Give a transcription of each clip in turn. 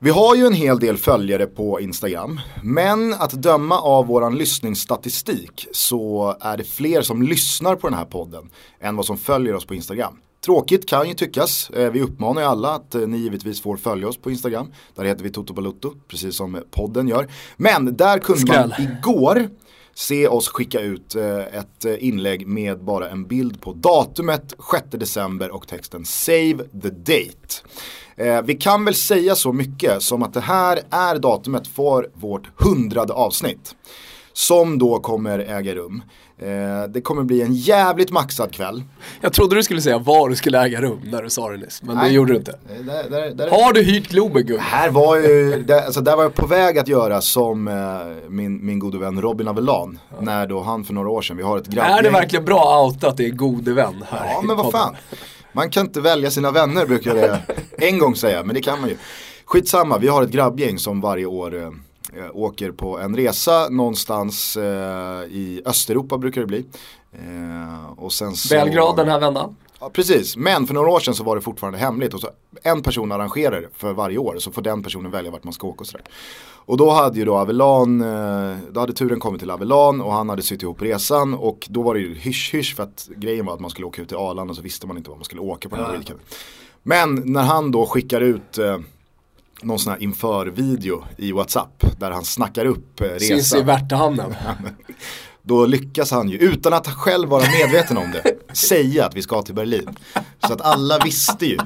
Vi har ju en hel del följare på Instagram, men att döma av våran lyssningsstatistik så är det fler som lyssnar på den här podden än vad som följer oss på Instagram. Tråkigt kan ju tyckas, Eh, vi uppmanar ju alla att eh, ni givetvis får följa oss på Instagram. Där heter vi Toto Balutto, precis som podden gör. Men där kunde man Skräll. igår se oss skicka ut eh, ett inlägg med bara en bild på datumet 6 december och texten Save the date. Eh, vi kan väl säga så mycket som att det här är datumet för vårt hundrade avsnitt. Som då kommer äga rum. Eh, det kommer bli en jävligt maxad kväll. Jag trodde du skulle säga var du skulle äga rum när du sa det nyss, men det Nej. gjorde du inte. Eh, Där, där, där, Har du hyrt Globen Gung? här var ju, där, alltså där var jag på väg att göra som eh, min, min gode vän Robin Avellan. När då han för några år sedan, vi har ett grabbgäng. Är det verkligen bra outa att det är gode vän här Ja men vad fan. Man kan inte välja sina vänner brukar jag en gång säga, men det kan man ju. Skitsamma, vi har ett grabbgäng som varje år eh, eh, åker på en resa någonstans eh, i Östeuropa brukar det bli. Eh, och sen så... Belgrad den här vändan. Ja, precis, men för några år sedan så var det fortfarande hemligt och så en person arrangerar för varje år så får den personen välja vart man ska åka och sådär. Och då hade ju då Avelan, eh, då hade turen kommit till Avelan och han hade sytt ihop resan och då var det ju hysch-hysch för att grejen var att man skulle åka ut till Arlanda och så visste man inte var man skulle åka på den här weekenden. Men när han då skickar ut eh, någon sån här inför-video i WhatsApp där han snackar upp eh, resan. Syns i Värtahamnen. Då lyckas han ju, utan att själv vara medveten om det, säga att vi ska till Berlin. Så att alla visste ju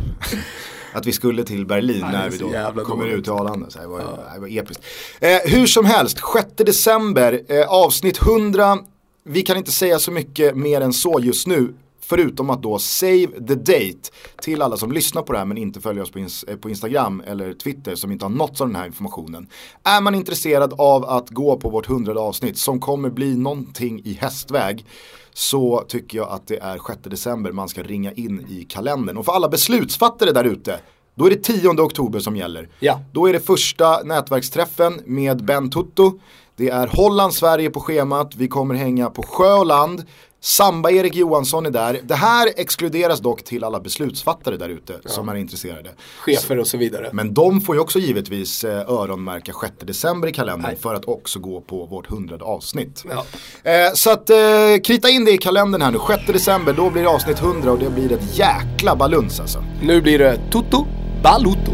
att vi skulle till Berlin är när vi då kommer dåligt. ut till Arlanda. Så det, var, det var episkt. Eh, hur som helst, 6 december, eh, avsnitt 100. Vi kan inte säga så mycket mer än så just nu. Förutom att då save the date till alla som lyssnar på det här men inte följer oss på, ins- eh, på Instagram eller Twitter som inte har nåtts av den här informationen. Är man intresserad av att gå på vårt hundrade avsnitt som kommer bli någonting i hästväg så tycker jag att det är 6 december man ska ringa in i kalendern. Och för alla beslutsfattare där ute, då är det 10 oktober som gäller. Ja. Då är det första nätverksträffen med Ben Tutto. Det är Holland-Sverige på schemat, vi kommer hänga på sjö och land. Samba-Erik Johansson är där. Det här exkluderas dock till alla beslutsfattare där ute som är intresserade. Chefer och så vidare. Men de får ju också givetvis eh, öronmärka 6 december i kalendern för att också gå på vårt hundrade avsnitt. Ja. Eh, så att eh, krita in det i kalendern här nu, 6 december, då blir det avsnitt 100 och det blir ett jäkla baluns alltså. Nu blir det Toto Baluto.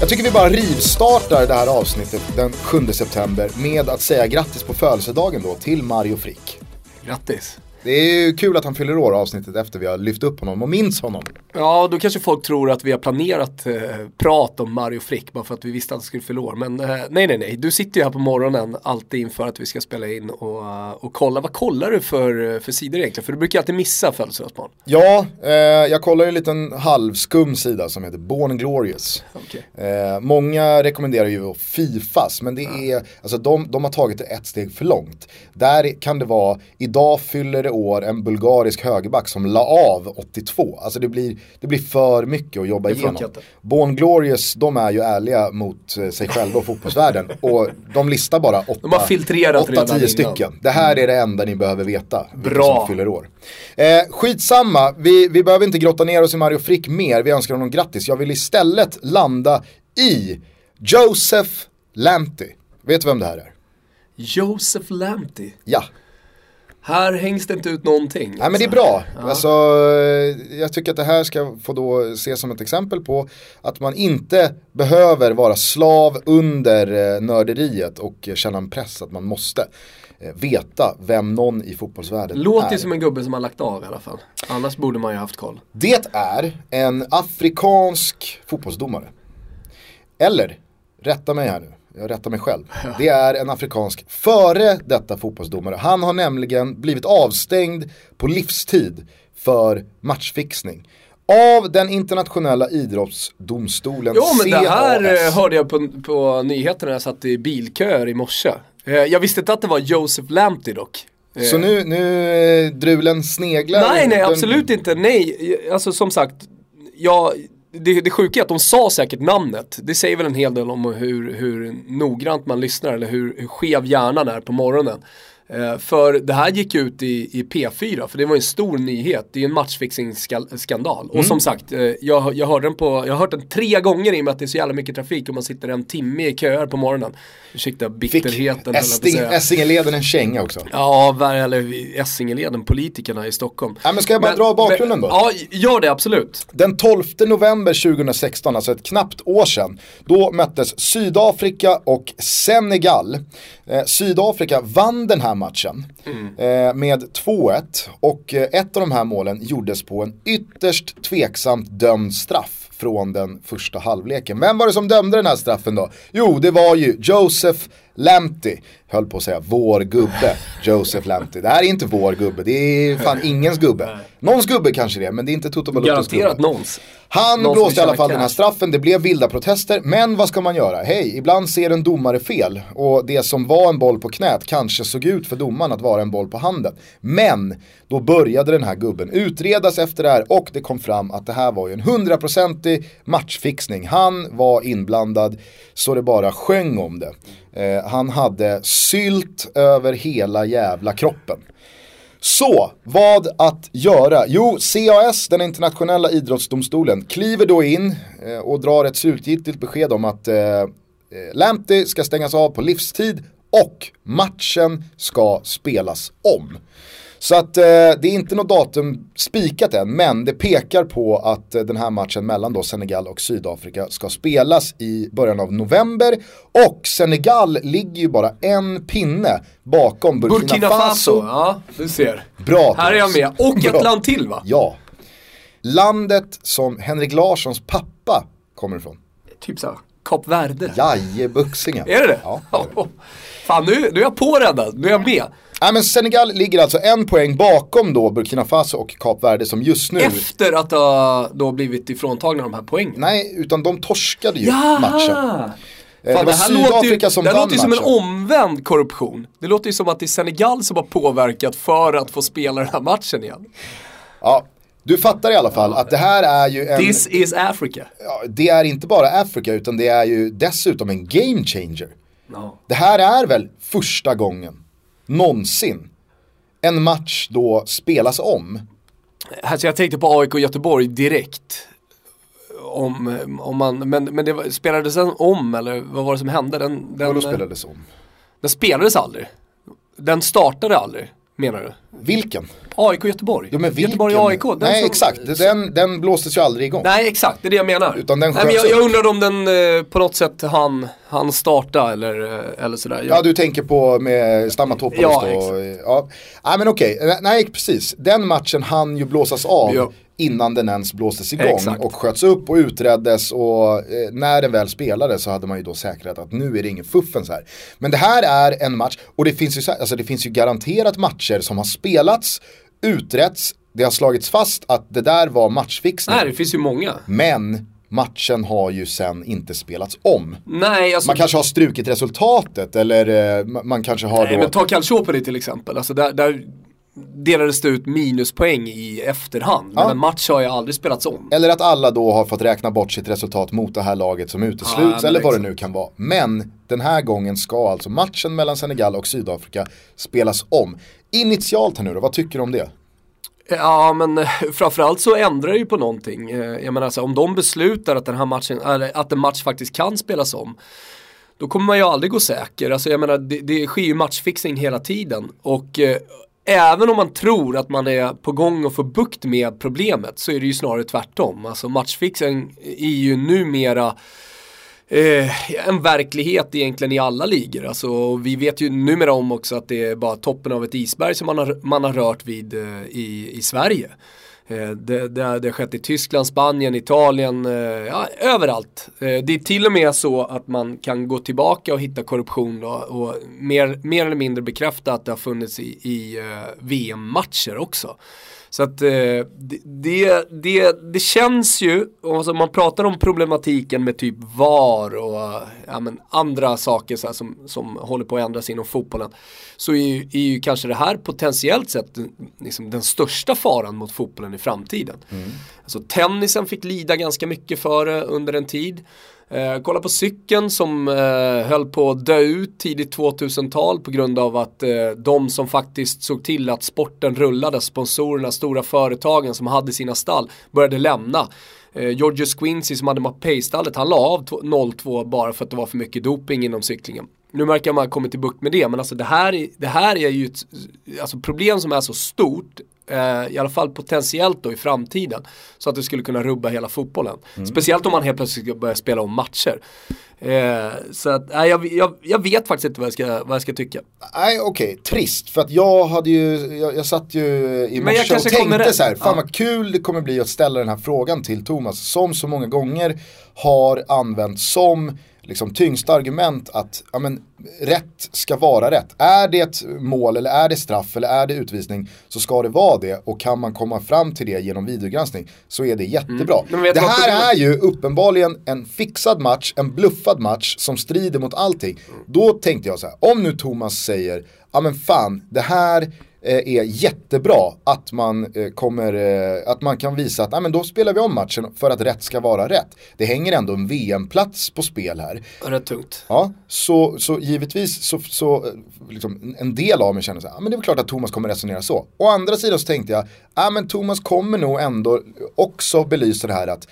Jag tycker vi bara rivstartar det här avsnittet den 7 september med att säga grattis på födelsedagen då till Mario Frick. Grattis. Det är ju kul att han fyller år avsnittet efter vi har lyft upp honom och minns honom. Ja, då kanske folk tror att vi har planerat eh, prat om Mario Frick bara för att vi visste att han skulle fylla år. Men eh, nej, nej, nej. Du sitter ju här på morgonen alltid inför att vi ska spela in och, eh, och kolla. Vad kollar du för, eh, för sidor egentligen? För du brukar alltid missa födelsedagsbarn. Ja, eh, jag kollar ju en liten halvskum sida som heter Born Glorious. Okej. Eh, många rekommenderar ju Fifas, men det är, alltså de, de har tagit det ett steg för långt. Där kan det vara, idag fyller det år en bulgarisk högerback som la av 82. Alltså det blir, det blir för mycket att jobba Det igenom. Born Glorious, de är ju ärliga mot eh, sig själva och fotbollsvärlden. och de listar bara åtta, De har filtrerat åtta redan tio innan. stycken. Det här är det enda ni behöver veta. Bra. Som fyller år. Eh, skitsamma, vi, vi behöver inte grotta ner oss i Mario Frick mer. Vi önskar honom grattis. Jag vill istället landa i Joseph Lamptey. Vet du vem det här är? Joseph Lamptey. Ja, Här hängs det inte ut någonting. Nej men det är bra. Alltså, eh, jag tycker att det här ska få då ses som ett exempel på att man inte behöver vara slav under eh, nörderiet och känna en press att man måste eh, veta vem någon i fotbollsvärlden Låter är. ju som en gubbe som har lagt av i alla fall. Annars borde man ju haft koll. Det är en afrikansk fotbollsdomare. Eller, rätta mig här nu, jag rättar mig själv. Det är en afrikansk före detta fotbollsdomare. Han har nämligen blivit avstängd på livstid för matchfixning. Av den internationella idrottsdomstolen Jo men det här CAS. eh, hörde jag på, på nyheterna när jag satt i bilköer i morse. Eh, Jag visste inte att det var Joseph Lamptey dock. Så nu, nu eh, drulen sneglar? Nej, nej, absolut inte. Nej, alltså som sagt, jag, det, det sjuka är att de sa säkert namnet. Det säger väl en hel del om hur, hur noggrant man lyssnar eller hur, hur skev hjärnan är på morgonen. Eh, för det här gick ut i, i P4, för det var en stor nyhet. Det är en matchfixing-skandal. Och som sagt, eh, jag, jag, hörde den på, jag har hört den tre gånger i och med att det är så jävla mycket trafik och man sitter en timme i köer på morgonen. Ursäkta Fick bitterheten. säga. Essingeleden en känga också? Ja, eller Essingeleden, politikerna i Stockholm. Ja, men ska jag bara dra bakgrunden då? Ja, gör det absolut. Den 12 november 2016, alltså ett knappt år sedan, då möttes Sydafrika och Senegal. Eh, Sydafrika vann den här matchen eh, med 2-1 och eh, ett av de här målen gjordes på en ytterst tveksamt dömd straff från den första halvleken. Vem var det som dömde den här straffen då? Jo, det var ju Joseph Lamptey, höll på att säga vår gubbe, Joseph Lamptey. Det här är inte vår gubbe, det är fan ingens gubbe. Någons gubbe kanske det är, men det är inte Toto Balottos gubbe. Garanterat någons. Han Någon som blåste i alla fall den här cash. straffen, det blev vilda protester, men vad ska man göra? Hej, ibland ser en domare fel och det som var en boll på knät kanske såg ut för domaren att vara en boll på handen. Men då började den här gubben utredas efter det här och det kom fram att det här var ju en hundraprocentig matchfixning. Han var inblandad så det bara sjöng om det. Eh, han hade sylt över hela jävla kroppen. Så, vad att göra? Jo, CAS, den internationella idrottsdomstolen, kliver då in eh, och drar ett slutgiltigt besked om att eh, eh Lamptey ska stängas av på livstid och matchen ska spelas om. Så att eh, det är inte något datum spikat än, men det pekar på att eh, den här matchen mellan då Senegal och Sydafrika ska spelas i början av november. Och Senegal ligger ju bara en pinne bakom Burkina, Burkina Faso, ja du ser. Bra Här är jag med. Och ett Bra. land till va? Ja. Landet som Henrik Larssons pappa kommer ifrån. Typ såhär, Kap Verde. Jajebuxingen. Är det det? Ja. Fan nu, nu är jag påräddad, nu är jag med. Nej men Senegal ligger alltså en poäng bakom då Burkina Faso och Kap Verde som just nu Efter att ha då blivit ifråntagna de här poängen. Nej, utan de torskade ju Ja! matchen. Eh, det Fan, var det här låter ju, Sydafrika som det låter ju som en omvänd korruption. Det låter ju som att det är Senegal som har påverkat för att få spela den här matchen igen. Ja, du fattar i alla fall att det här är ju en, This is Africa. ja, det är inte bara Afrika utan det är ju dessutom en game changer. No. Det här är väl första gången någonsin en match då spelas om. Alltså jag tänkte på AIK Göteborg direkt. Om, om man, men, men det var, spelades den om eller vad var det som hände? Den, den, Och då spelades om. den spelades aldrig. Den startade aldrig, menar du? Vilken? AIK Göteborg. Men vilken? Göteborg AIK. den Nej som- exakt, den, den blåstes ju aldrig igång. Nej exakt, det är det jag menar. Utan den Nej, men jag, jag undrade om den eh, på något sätt han, han starta eller, eh, eller sådär. Ja du tänker på med Stammatopoulos Ja, då. exakt. Ja, Nej men okej, nej precis. Den matchen hann ju blåsas av Ja. Innan den ens blåstes igång Exakt. och sköts upp och utreddes och eh, när den väl spelades så hade man ju då säkrat att nu är det ingen fuffens här. Men det här är en match och det finns ju, så- alltså, det finns ju garanterat matcher som har spelats, utretts, det har slagits fast att det där var matchfixning. Nej det finns ju många. Men matchen har ju sen inte spelats om. Nej alltså. Man kanske har strukit resultatet eller eh, ma- man kanske har Nej, då... men ta Calciopoli till exempel. Alltså där, där delades det ut minuspoäng i efterhand. Men Ja. en match har ju aldrig spelats om. Eller att alla då har fått räkna bort sitt resultat mot det här laget som utesluts Ja, eller vad det exakt. nu kan vara. Men den här gången ska alltså matchen mellan Senegal och Sydafrika spelas om. Initialt här nu då, vad tycker du om det? Ja men eh, framförallt så ändrar det ju på någonting. Eh, Jag menar alltså, om de beslutar att den här matchen, eller att en match faktiskt kan spelas om. Då kommer man ju aldrig gå säker. Alltså jag menar det, det sker ju matchfixing hela tiden. Och eh, även om man tror att man är på gång att få bukt med problemet så är det ju snarare tvärtom. Alltså matchfixen är ju numera Eh, en verklighet egentligen i alla ligor. Alltså, vi vet ju numera om också att det är bara toppen av ett isberg som man har, man har rört vid eh, i, i Sverige. Eh, det, det, det har skett i Tyskland, Spanien, Italien, eh, ja, överallt. Eh, det är till och med så att man kan gå tillbaka och hitta korruption då, och mer, mer eller mindre bekräfta att det har funnits i, i VM-matcher också. Så att eh, det, det, det känns ju, alltså man pratar om problematiken med typ VAR och ja, andra saker så som, som håller på att ändras inom fotbollen. Så är ju, är ju kanske det här potentiellt sett liksom den största faran mot fotbollen i framtiden. Mm. Alltså tennisen fick lida ganska mycket för det under en tid. Eh, kolla på cykeln som eh, höll på att dö ut tidigt 2000-tal på grund av att eh, de som faktiskt såg till att sporten rullade, sponsorerna, stora företagen som hade sina stall, började lämna. Eh, Georgius Quincy som hade Mapei-stallet, han la av 02 bara för att det var för mycket doping inom cyklingen. Nu märker man kommit till bukt med det, men alltså det här, det här är ju ett alltså problem som är så stort eh, i alla fall potentiellt då i framtiden. Så att det skulle kunna rubba hela fotbollen. Mm. Speciellt om man helt plötsligt ska börja spela om matcher. Eh, så att, nej, jag, jag, jag, vet faktiskt inte vad jag ska, vad jag ska tycka. Nej okej, okay. trist. För att jag hade ju, jag, jag satt ju i morse och tänkte så här, fan ja. vad kul det kommer bli att ställa den här frågan till Thomas. Som så många gånger har använts som liksom, tyngsta argument att ja, men, rätt ska vara rätt. Är det ett mål eller är det straff eller är det utvisning så ska det vara det och kan man komma fram till det genom videogranskning så är det jättebra. Mm. Det här är ju uppenbarligen en fixad match, en bluffad match som strider mot allting. Mm. Då tänkte jag så här, om nu Thomas säger, ja men fan, det här är jättebra att man, eh, kommer, eh, att man kan visa att ah, men då spelar vi om matchen för att rätt ska vara rätt. Det hänger ändå en VM-plats på spel här. Rätt tungt. Ja, så, så givetvis så, så liksom, en del av mig känner så här, ah, men det är klart att Thomas kommer resonera så. Å andra sidan så tänkte jag, ah, men Thomas kommer nog ändå också belysa det här att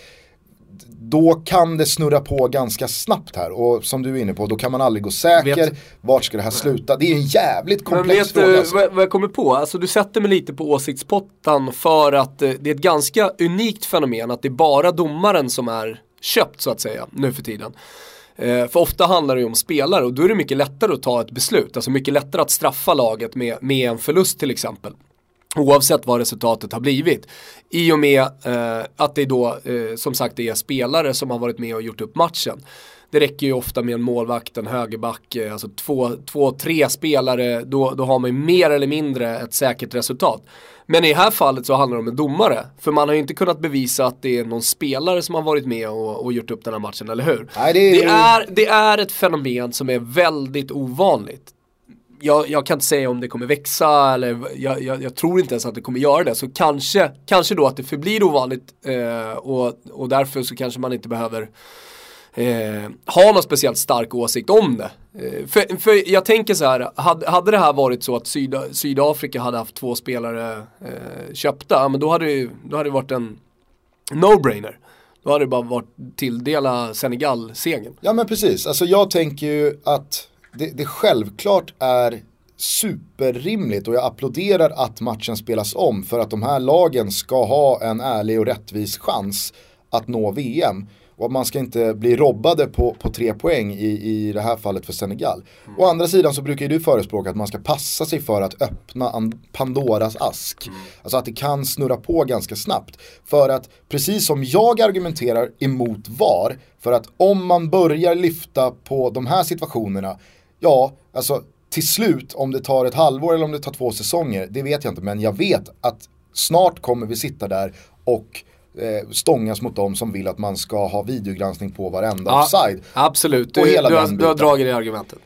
då kan det snurra på ganska snabbt här. Och som du är inne på, då kan man aldrig gå säker. Vet. Vart ska det här sluta? Det är en jävligt komplex fråga. Men vet du vad jag kommer på? Alltså du sätter mig lite på åsiktspottan för att eh, det är ett ganska unikt fenomen att det är bara domaren som är köpt så att säga nu för tiden. Eh, för ofta handlar det ju om spelare och då är det mycket lättare att ta ett beslut. Alltså mycket lättare att straffa laget med, med en förlust till exempel. Oavsett vad resultatet har blivit. I och med eh, att det då eh, som sagt är spelare som har varit med och gjort upp matchen. Det räcker ju ofta med en målvakt, en högerback, eh, alltså två, två, tre spelare, då, då har man ju mer eller mindre ett säkert resultat. Men i det här fallet så handlar det om en domare. För man har ju inte kunnat bevisa att det är någon spelare som har varit med och, och gjort upp den här matchen, eller hur? Nej, det. Det, är, det är ett fenomen som är väldigt ovanligt jag, jag, kan inte säga om det kommer växa eller jag, jag, jag, tror inte ens att det kommer göra det. Så kanske, kanske då att det förblir ovanligt eh, och, och därför så kanske man inte behöver eh, ha någon speciellt stark åsikt om det. Eh, för, för jag tänker så här, hade, hade det här varit så att Syda, Sydafrika hade haft två spelare eh, köpta, men då hade, det, då hade det varit en no-brainer. Då hade det bara varit tilldela Senegal segern. Ja men precis, alltså jag tänker ju att det, det självklart är superrimligt och jag applåderar att matchen spelas om för att de här lagen ska ha en ärlig och rättvis chans att nå VM. Och man ska inte bli robbade på, på tre poäng i, i det här fallet för Senegal. Mm. Å andra sidan så brukar ju du förespråka att man ska passa sig för att öppna Pandoras ask. Mm. Alltså att det kan snurra på ganska snabbt. För att precis som jag argumenterar emot VAR, för att om man börjar lyfta på de här situationerna Ja, alltså till slut, om det tar ett halvår eller om det tar två säsonger, det vet jag inte. Men jag vet att snart kommer vi sitta där och eh, stångas mot dem som vill att man ska ha videogranskning på varenda ja, offside. Absolut, du, du, har, du har dragit det argumentet.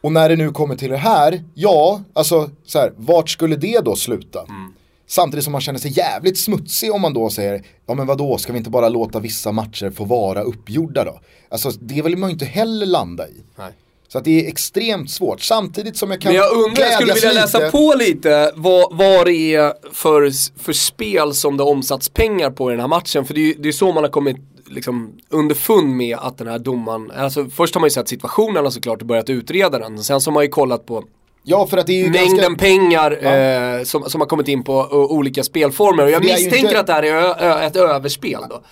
Och när det nu kommer till det här, ja, alltså så här, vart skulle det då sluta? Mm. Samtidigt som man känner sig jävligt smutsig om man då säger, ja men vadå, ska vi inte bara låta vissa matcher få vara uppgjorda då? Alltså det vill man ju inte heller landa i. Nej. Så att det är extremt svårt, samtidigt som jag kan Men jag undrar, jag skulle vilja läsa lite. på lite vad, vad det är för, för spel som det omsatts pengar på i den här matchen. För det är ju så man har kommit liksom underfund med att den här domaren, alltså först har man ju sett situationen såklart och börjat utreda den. Sen så har man ju kollat på Ja, för att det är ju Mängden ganska... pengar ja. eh, som, som har kommit in på uh, olika spelformer. Och jag misstänker inte... att det här är ett överspel då.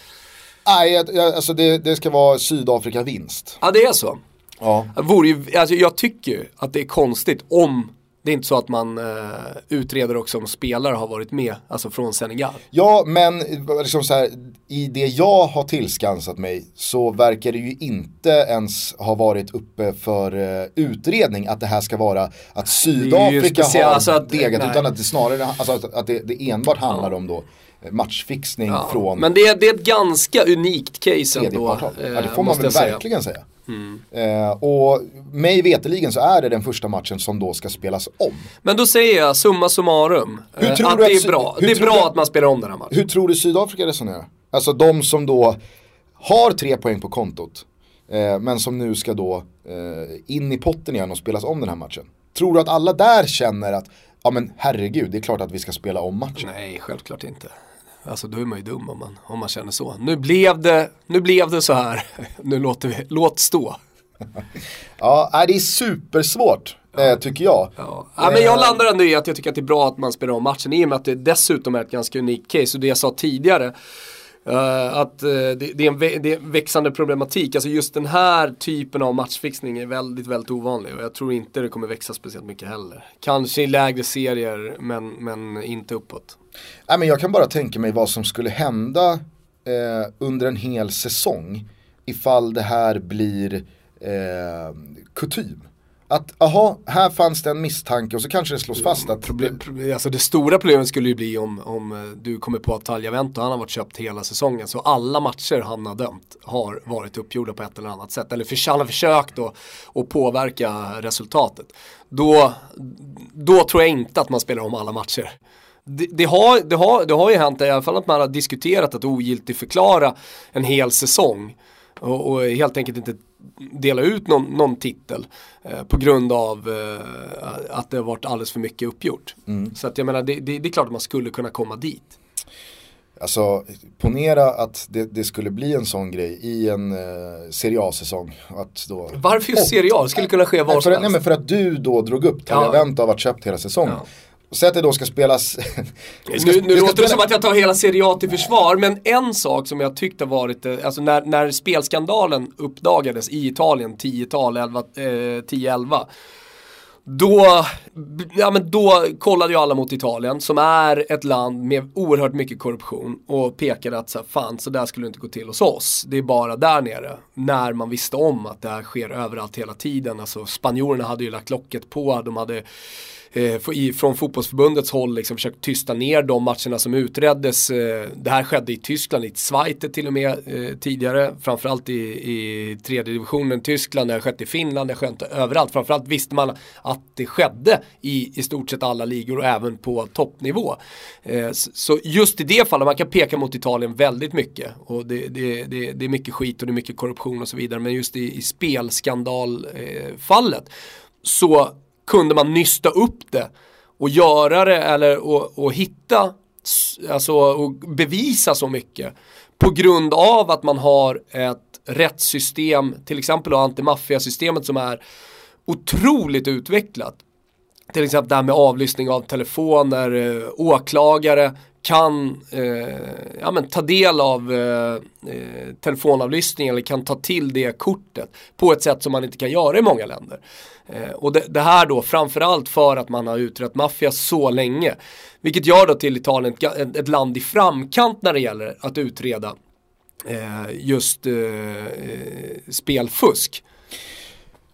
Nej, alltså det, det ska vara Sydafrika-vinst. Ja, det är så. Ja. Vore ju, alltså jag tycker ju att det är konstigt om Det är inte så att man eh, utreder också om spelare har varit med, alltså från Senegal. Ja, men liksom så här, i det jag har tillskansat mig så verkar det ju inte ens ha varit uppe för uh, utredning att det här ska vara att Sydafrika har alltså att, degat, nej. utan att det snarare alltså att, att det, det enbart handlar ja. om då matchfixning ja. från Men det, det är ett ganska unikt case ändå. Ja, det får man väl verkligen säga. Mm. Eh, och mig veteligen så är det den första matchen som då ska spelas om. Men då säger jag summa summarum. Eh, att, att det är bra, det är bra du, att man spelar om den här matchen. Hur tror du Sydafrika resonerar? Alltså de som då har tre poäng på kontot. Eh, men som nu ska då eh, in i potten igen och spelas om den här matchen. Tror du att alla där känner att, ja men herregud, det är klart att vi ska spela om matchen? Nej, självklart inte. Alltså då är man ju dum om man, om man känner så. Nu blev det, nu blev det så här. Nu låter vi, låt stå. ja, det är supersvårt. Ja. tycker jag. Ja. ja. men jag landar ändå i att jag tycker att det är bra att man spelar om matchen i och med att det dessutom är ett ganska unikt case. Och det jag sa tidigare, Uh, att uh, det, det, är en det, är en växande problematik. Alltså just den här typen av matchfixning är väldigt, väldigt ovanlig och jag tror inte det kommer växa speciellt mycket heller. Kanske i lägre serier men, men inte uppåt. Nej, men jag kan bara tänka mig vad som skulle hända eh, under en hel säsong ifall det här blir eh, kutym. Att, aha, här fanns det en misstanke och så kanske det slås fast att... Problem, alltså det stora problemet skulle ju bli om, om eh, du kommer på att Taljavento, han har varit köpt hela säsongen. Så alla matcher han har dömt har varit uppgjorda på ett eller annat sätt. Eller för, han har försökt att, att påverka resultatet. Då, då tror jag inte att man spelar om alla matcher. Det, det, har, det, har, det har ju hänt i alla fall att man har diskuterat att ogiltigförklara en hel säsong. Och, och helt enkelt inte dela ut någon, någon titel eh, på grund av eh, att det har varit alldeles för mycket uppgjort. Mm. Så att jag menar, det, det, det, är klart att man skulle kunna komma dit. Alltså, ponera att det, det skulle bli en sån grej i en eh, Serie A-säsong. Varför just Serie A? Det skulle kunna ske var som helst. Nej men för att du då drog upp Tagliavento ja. av att köpt hela säsongen. Ja. Säg att det då ska spelas... ska, nu nu låter spela... det som att jag tar hela Serie A till försvar, men en sak som jag tyckte varit, alltså när, när spelskandalen uppdagades i Italien 10-11, eh, då, ja, men då kollade ju alla mot Italien som är ett land med oerhört mycket korruption och pekade att så här, fan så där skulle det inte gå till hos oss. Det är bara där nere. När man visste om att det här sker överallt hela tiden. Alltså spanjorerna hade ju lagt locket på, de hade eh, från fotbollsförbundets håll liksom försökt tysta ner de matcherna som utreddes. Eh, det här skedde i Tyskland, i Schweiz till och med eh, tidigare. Framförallt i, i tredje divisionen Tyskland, det har skett i Finland, det har skett överallt. Framförallt visste man att det skedde i i stort sett alla ligor och även på toppnivå. Eh, så just i det fallet, man kan peka mot Italien väldigt mycket. Och det, det, det, det är mycket skit och det är mycket korruption och så vidare. Men just i, i spelskandalfallet eh, så kunde man nysta upp det och göra det eller och, och hitta, alltså och bevisa så mycket på grund av att man har ett rättssystem, till exempel antimaffiasystemet som är otroligt utvecklat. Till exempel det här med avlyssning av telefoner, eh, åklagare kan eh, ja, men ta del av eh, eh, telefonavlyssning eller kan ta till det kortet på ett sätt som man inte kan göra i många länder. Eh, och det, det, här då framförallt för att man har utrett maffia så länge. Vilket gör då till Italien ett, ett land i framkant när det gäller att utreda eh, just eh, spelfusk.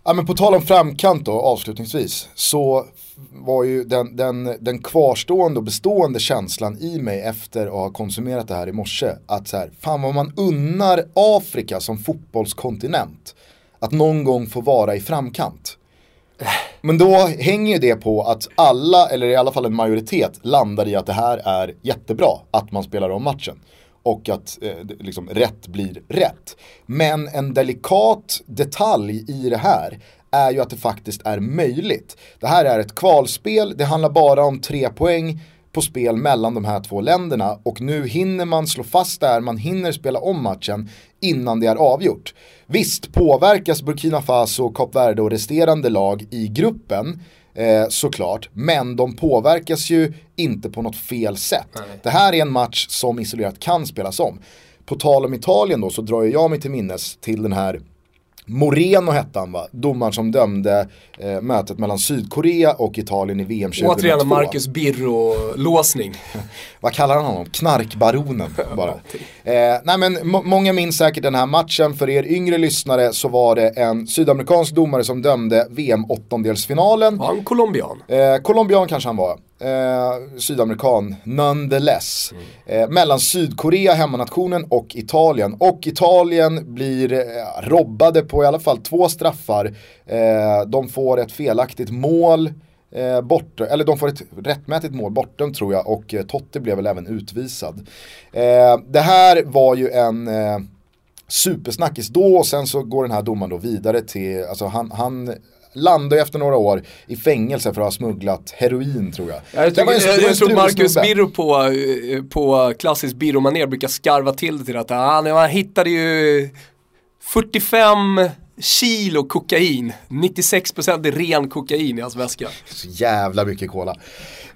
Ja men på tal om framkant då avslutningsvis så var ju den, den, den kvarstående och bestående känslan i mig efter att ha konsumerat det här i morse att så här, fan vad man unnar Afrika som fotbollskontinent att någon gång få vara i framkant. Men då hänger ju det på att alla, eller i alla fall en majoritet, landar i att det här är jättebra att man spelar om matchen. Och att eh, liksom, rätt blir rätt. Men en delikat detalj i det här är ju att det faktiskt är möjligt. Det här är ett kvalspel, det handlar bara om tre poäng på spel mellan de här två länderna och nu hinner man slå fast det här, man hinner spela om matchen innan det är avgjort. Visst påverkas Burkina Faso, Kap Verde och resterande lag i gruppen eh, såklart, men de påverkas ju inte på något fel sätt. Nej. Det här är en match som isolerat kan spelas om. På tal om Italien då så drar jag mig till minnes till den här Moreno hette han va, domaren som dömde eh, mötet mellan Sydkorea och Italien i VM 2002. Återigen Marcus Birro-låsning. Vad kallar han honom? Knarkbaronen bara. eh, nej men många minns säkert den här matchen, för er yngre lyssnare så var det en sydamerikansk domare som dömde VM åttondelsfinalen. Var han colombian? Eh, colombian kanske han var. Eh, sydamerikan nonetheless. Mm. Eh, mellan Sydkorea, hemmanationen och Italien. Och Italien blir eh, robbade på i alla fall två straffar. Eh, de får ett felaktigt mål. Eh, bort, eller de får ett rättmätigt mål bortom tror jag och eh, Totti blev väl även utvisad. Eh, det här var ju en eh, supersnackis då och sen så går den här domaren då vidare till, alltså han, han landar ju efter några år i fängelse för att ha smugglat heroin tror jag. Jag, tycker, jag, jag, jag tror Marcus Birro på, eh, på klassiskt Birro-manér brukar skarva till det till att han, han hittade ju 45 kilo kokain. 96% är ren kokain i hans väska. Så jävla mycket cola.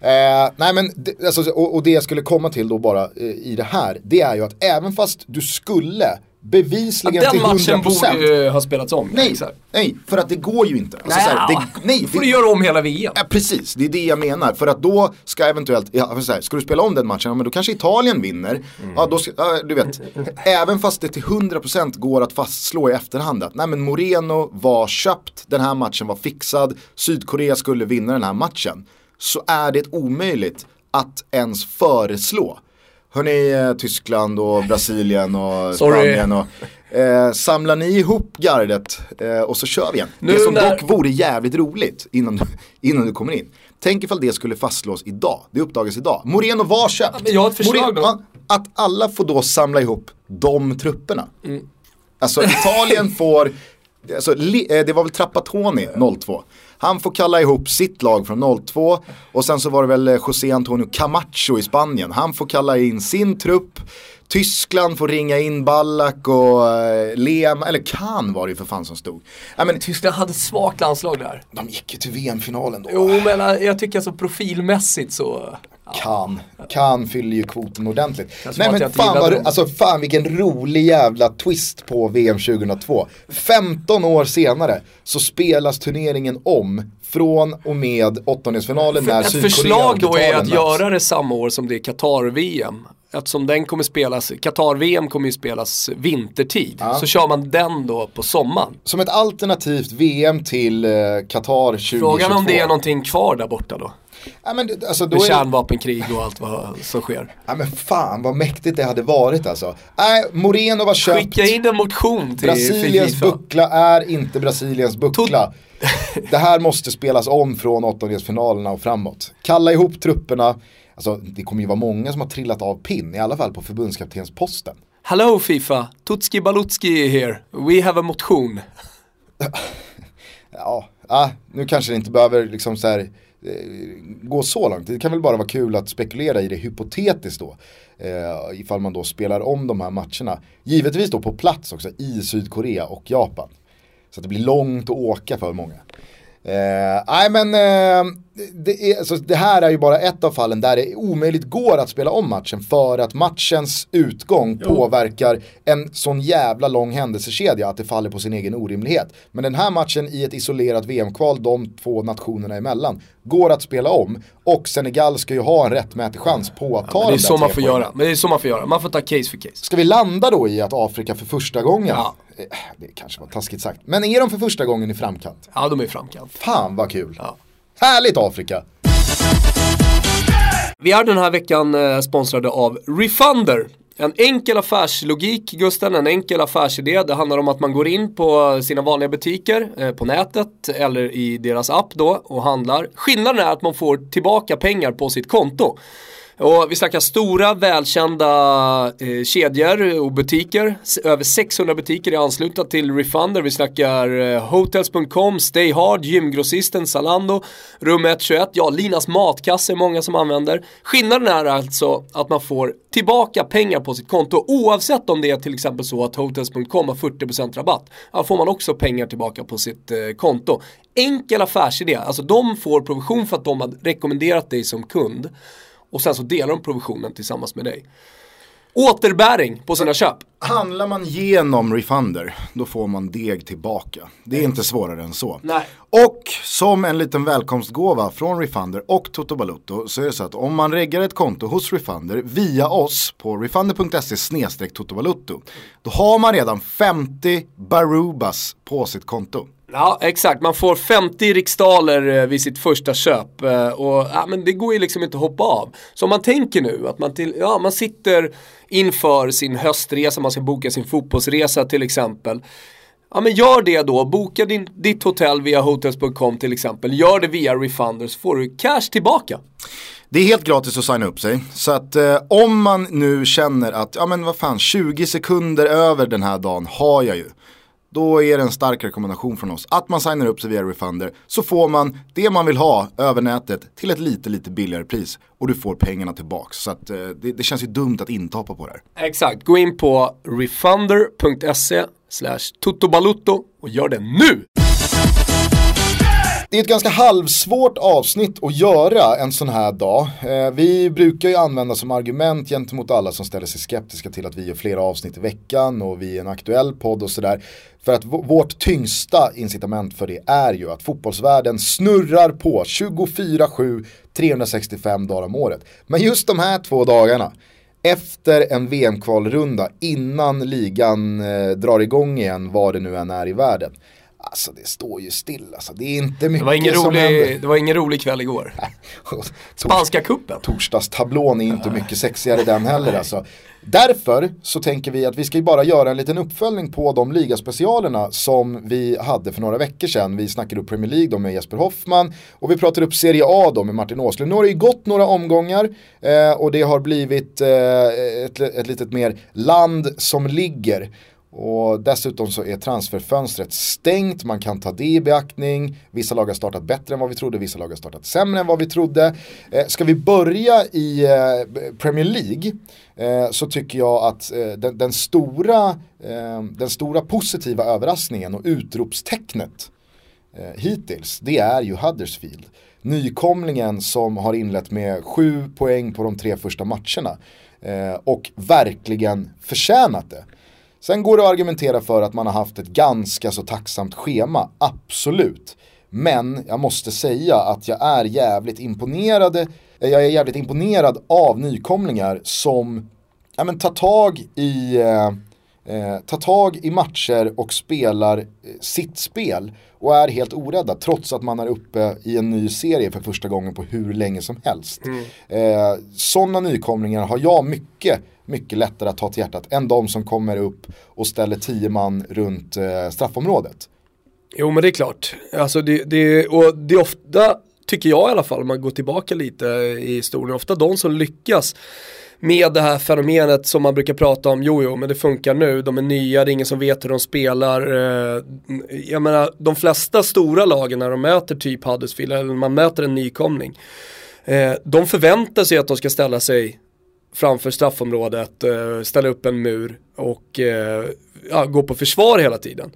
Eh, nej men, alltså, och, och, det jag skulle komma till då bara eh, i det här, det är ju att även fast du skulle bevisligen ja, till 100%. Den matchen borde ju ha spelats om. Nej, nej, för att det går ju inte. Alltså, nej, det, nej, då får det, du göra om hela VM. Ja, precis, det är det jag menar. För att då ska eventuellt, ja, så här, ska du spela om den matchen, ja, men då kanske Italien vinner. Mm. Ja, då ska, ja, du vet, även fast det till 100% går att fastslå i efterhand att nej men Moreno var köpt, den här matchen var fixad, Sydkorea skulle vinna den här matchen. Så är det omöjligt att ens föreslå Hörni, eh, Tyskland och Brasilien och Spanien och eh, samlar ni ihop gardet eh, och så kör vi igen. Nu det som när... dock vore jävligt roligt innan, innan du kommer in. Tänk ifall det skulle fastslås idag, det uppdagas idag. Moreno var köpt. Ja, jag har ett förslag Moreno, då. Att alla får då samla ihop de trupperna. Mm. Alltså Italien får, alltså, eh, det var väl Trappatoni 02. Han får kalla ihop sitt lag från 02 och sen så var det väl eh, José Antonio Camacho i Spanien. Han får kalla in sin trupp. Tyskland får ringa in Ballack och eh, Lema, eller Kahn var det ju för fan som stod. Ja, men, Tyskland hade ett svagt landslag där. De gick ju till VM-finalen då. Jo men eh, jag tycker alltså profilmässigt så kan. Kan fyller ju kvoten ordentligt. Nej men fan, vad, alltså, fan vilken rolig jävla twist på VM 2002. 15 år senare så spelas turneringen om från och med åttondelsfinalen när Sydkorea Ett förslag då är att göra det samma år som det är Qatar-VM. Eftersom den kommer spelas, Qatar-VM kommer ju spelas vintertid. Ja. Så kör man den då på sommaren. Som ett alternativt VM till eh, Qatar 2022. Frågan om det är någonting kvar där borta då. Ja, men, alltså, då Med kärnvapenkrig och allt vad som sker. Ja men fan vad mäktigt det hade varit alltså. Nej, Moreno var köpt. Skicka in en motion till Brasiliens FIFA. buckla är inte Brasiliens buckla. det här måste spelas om från åttondelsfinalerna och framåt. Kalla ihop trupperna. Alltså det kommer ju vara många som har trillat av pinn, i alla fall på förbundskaptensposten. Hello Fifa, Tutski Balutski är here. We have a motion. ja, ah, nu kanske det inte behöver liksom så här Eh, gå så långt. Det kan väl bara vara kul att spekulera i det hypotetiskt då. Eh, ifall man då spelar om de här matcherna. Givetvis då på plats också i Sydkorea och Japan. Så att det blir långt att åka för många. Eh, nej men eh, det, är, alltså, det, här är ju bara ett av fallen där det omöjligt går att spela om matchen för att matchens utgång jo. påverkar en sån jävla lång händelsekedja att det faller på sin egen orimlighet. Men den här matchen i ett isolerat VM-kval de två nationerna emellan går att spela om och Senegal ska ju ha en rättmätig chans på att ta ja, det är så man får göra. Men det är så man får göra, man får ta case för case. Ska vi landa då i att Afrika för första gången ja. Eh, det kanske var taskigt sagt. Men är de för första gången i framkant? Ja, de är i framkant. Fan vad kul. Ja. Härligt Afrika! Vi är den här veckan eh, sponsrade av Refunder. En enkel affärslogik Gusten, en enkel affärsidé. Det handlar om att man går in på sina vanliga butiker eh, på nätet eller i deras app då och handlar. Skillnaden är att man får tillbaka pengar på sitt konto. Och vi snackar stora välkända eh, kedjor och butiker. Över 600 butiker är anslutna till Refunder. Vi snackar eh, Hotels.com, Stay Hard, Gymgrossisten, Zalando, Rum 121, ja Linas matkasse är många som använder. Skillnaden är alltså att man får tillbaka pengar på sitt konto oavsett om det är till exempel så att Hotels.com har 40% rabatt. Ja, får man också pengar tillbaka på sitt eh, konto. Enkel affärsidé, alltså de får provision för att de har rekommenderat dig som kund och sen så delar de provisionen tillsammans med dig. Återbäring på sina köp. Handlar man genom Refunder, då får man deg tillbaka. Det är inte svårare än så. Nej. Och som en liten välkomstgåva från Refunder och Toto Balutto så är det så att om man reggar ett konto hos Refunder via oss på refunder.se totobalutto då har man redan 50 Barubas på sitt konto. Ja, exakt. Man får 50 riksdaler eh, vid sitt första köp. Eh, och ja, men det går ju liksom inte att hoppa av. Så om man tänker nu att man, till, ja, man sitter inför sin höstresa, man ska boka sin fotbollsresa till exempel. Ja men gör det då, boka din, ditt hotell via hotels.com till exempel. Gör det via refunders så får du cash tillbaka. Det är helt gratis att signa upp sig. Så att eh, om man nu känner att, ja men vad fan, 20 sekunder över den här dagen har jag ju. Då är det en stark rekommendation från oss att man signar upp sig via Refunder. Så får man det man vill ha över nätet till ett lite, lite billigare pris. Och du får pengarna tillbaks. Så att, eh, det, det känns ju dumt att inte hoppa på det här. Exakt, gå in på refunder.se slash och gör det nu! Det är ett ganska halvsvårt avsnitt att göra en sån här dag. Eh, vi brukar ju använda som argument gentemot alla som ställer sig skeptiska till att vi gör flera avsnitt i veckan och vi är en aktuell podd och sådär. För att vårt tyngsta incitament för det är ju att fotbollsvärlden snurrar på 24-7, 365 dagar om året. Men just de här två dagarna, efter en VM-kvalrunda innan ligan eh, drar igång igen, vad det nu än är i världen. Alltså det står ju still alltså. Det är inte mycket Det var ingen, som händer. rolig, det var ingen rolig kväll igår. Spanska kuppen. Torsdagstablån är inte mycket sexigare den heller alltså. Därför så tänker vi att vi ska ju bara göra en liten uppföljning på de ligaspecialerna som vi hade för några veckor sedan. Vi snackade upp Premier League då med Jesper Hoffman och vi pratade upp Serie A då med Martin Åslund. Nu har det ju gått några omgångar eh, och det har blivit eh, ett, ett litet mer land som ligger. Och dessutom så är transferfönstret stängt, man kan ta det i beaktning. Vissa lag har startat bättre än vad vi trodde, vissa lag har startat sämre än vad vi trodde. Eh, ska vi börja i eh, Premier League eh, så tycker jag att eh, den, den, stora, eh, den stora positiva överraskningen och utropstecknet eh, hittills, det är ju Huddersfield. Nykomlingen som har inlett med sju poäng på de tre första matcherna eh, och verkligen förtjänat det. Sen går det att argumentera för att man har haft ett ganska så tacksamt schema, absolut. Men jag måste säga att jag är jävligt imponerad, eh, jag är jävligt imponerad av nykomlingar som ja, men, tar tag i eh, eh, tar tag i matcher och spelar eh, sitt spel och är helt orädda trots att man är uppe i en ny serie för första gången på hur länge som helst. Eh, Sådana nykomlingar har jag mycket, mycket lättare att ta till hjärtat än de som kommer upp och ställer tio man runt eh, straffområdet. Jo men det är klart. Alltså det, det, och det är ofta, tycker jag i alla fall, om man går tillbaka lite i historien, ofta de som lyckas med det här fenomenet som man brukar prata om, jo jo men det funkar nu, de är nya, det är ingen som vet hur de spelar. Eh, jag menar, de flesta stora lagen när de möter typ Huddersfield, eller man möter en nykomling, eh, de förväntar sig att de ska ställa sig framför straffområdet, eh, ställa upp en mur och eh, ja, gå på försvar hela tiden.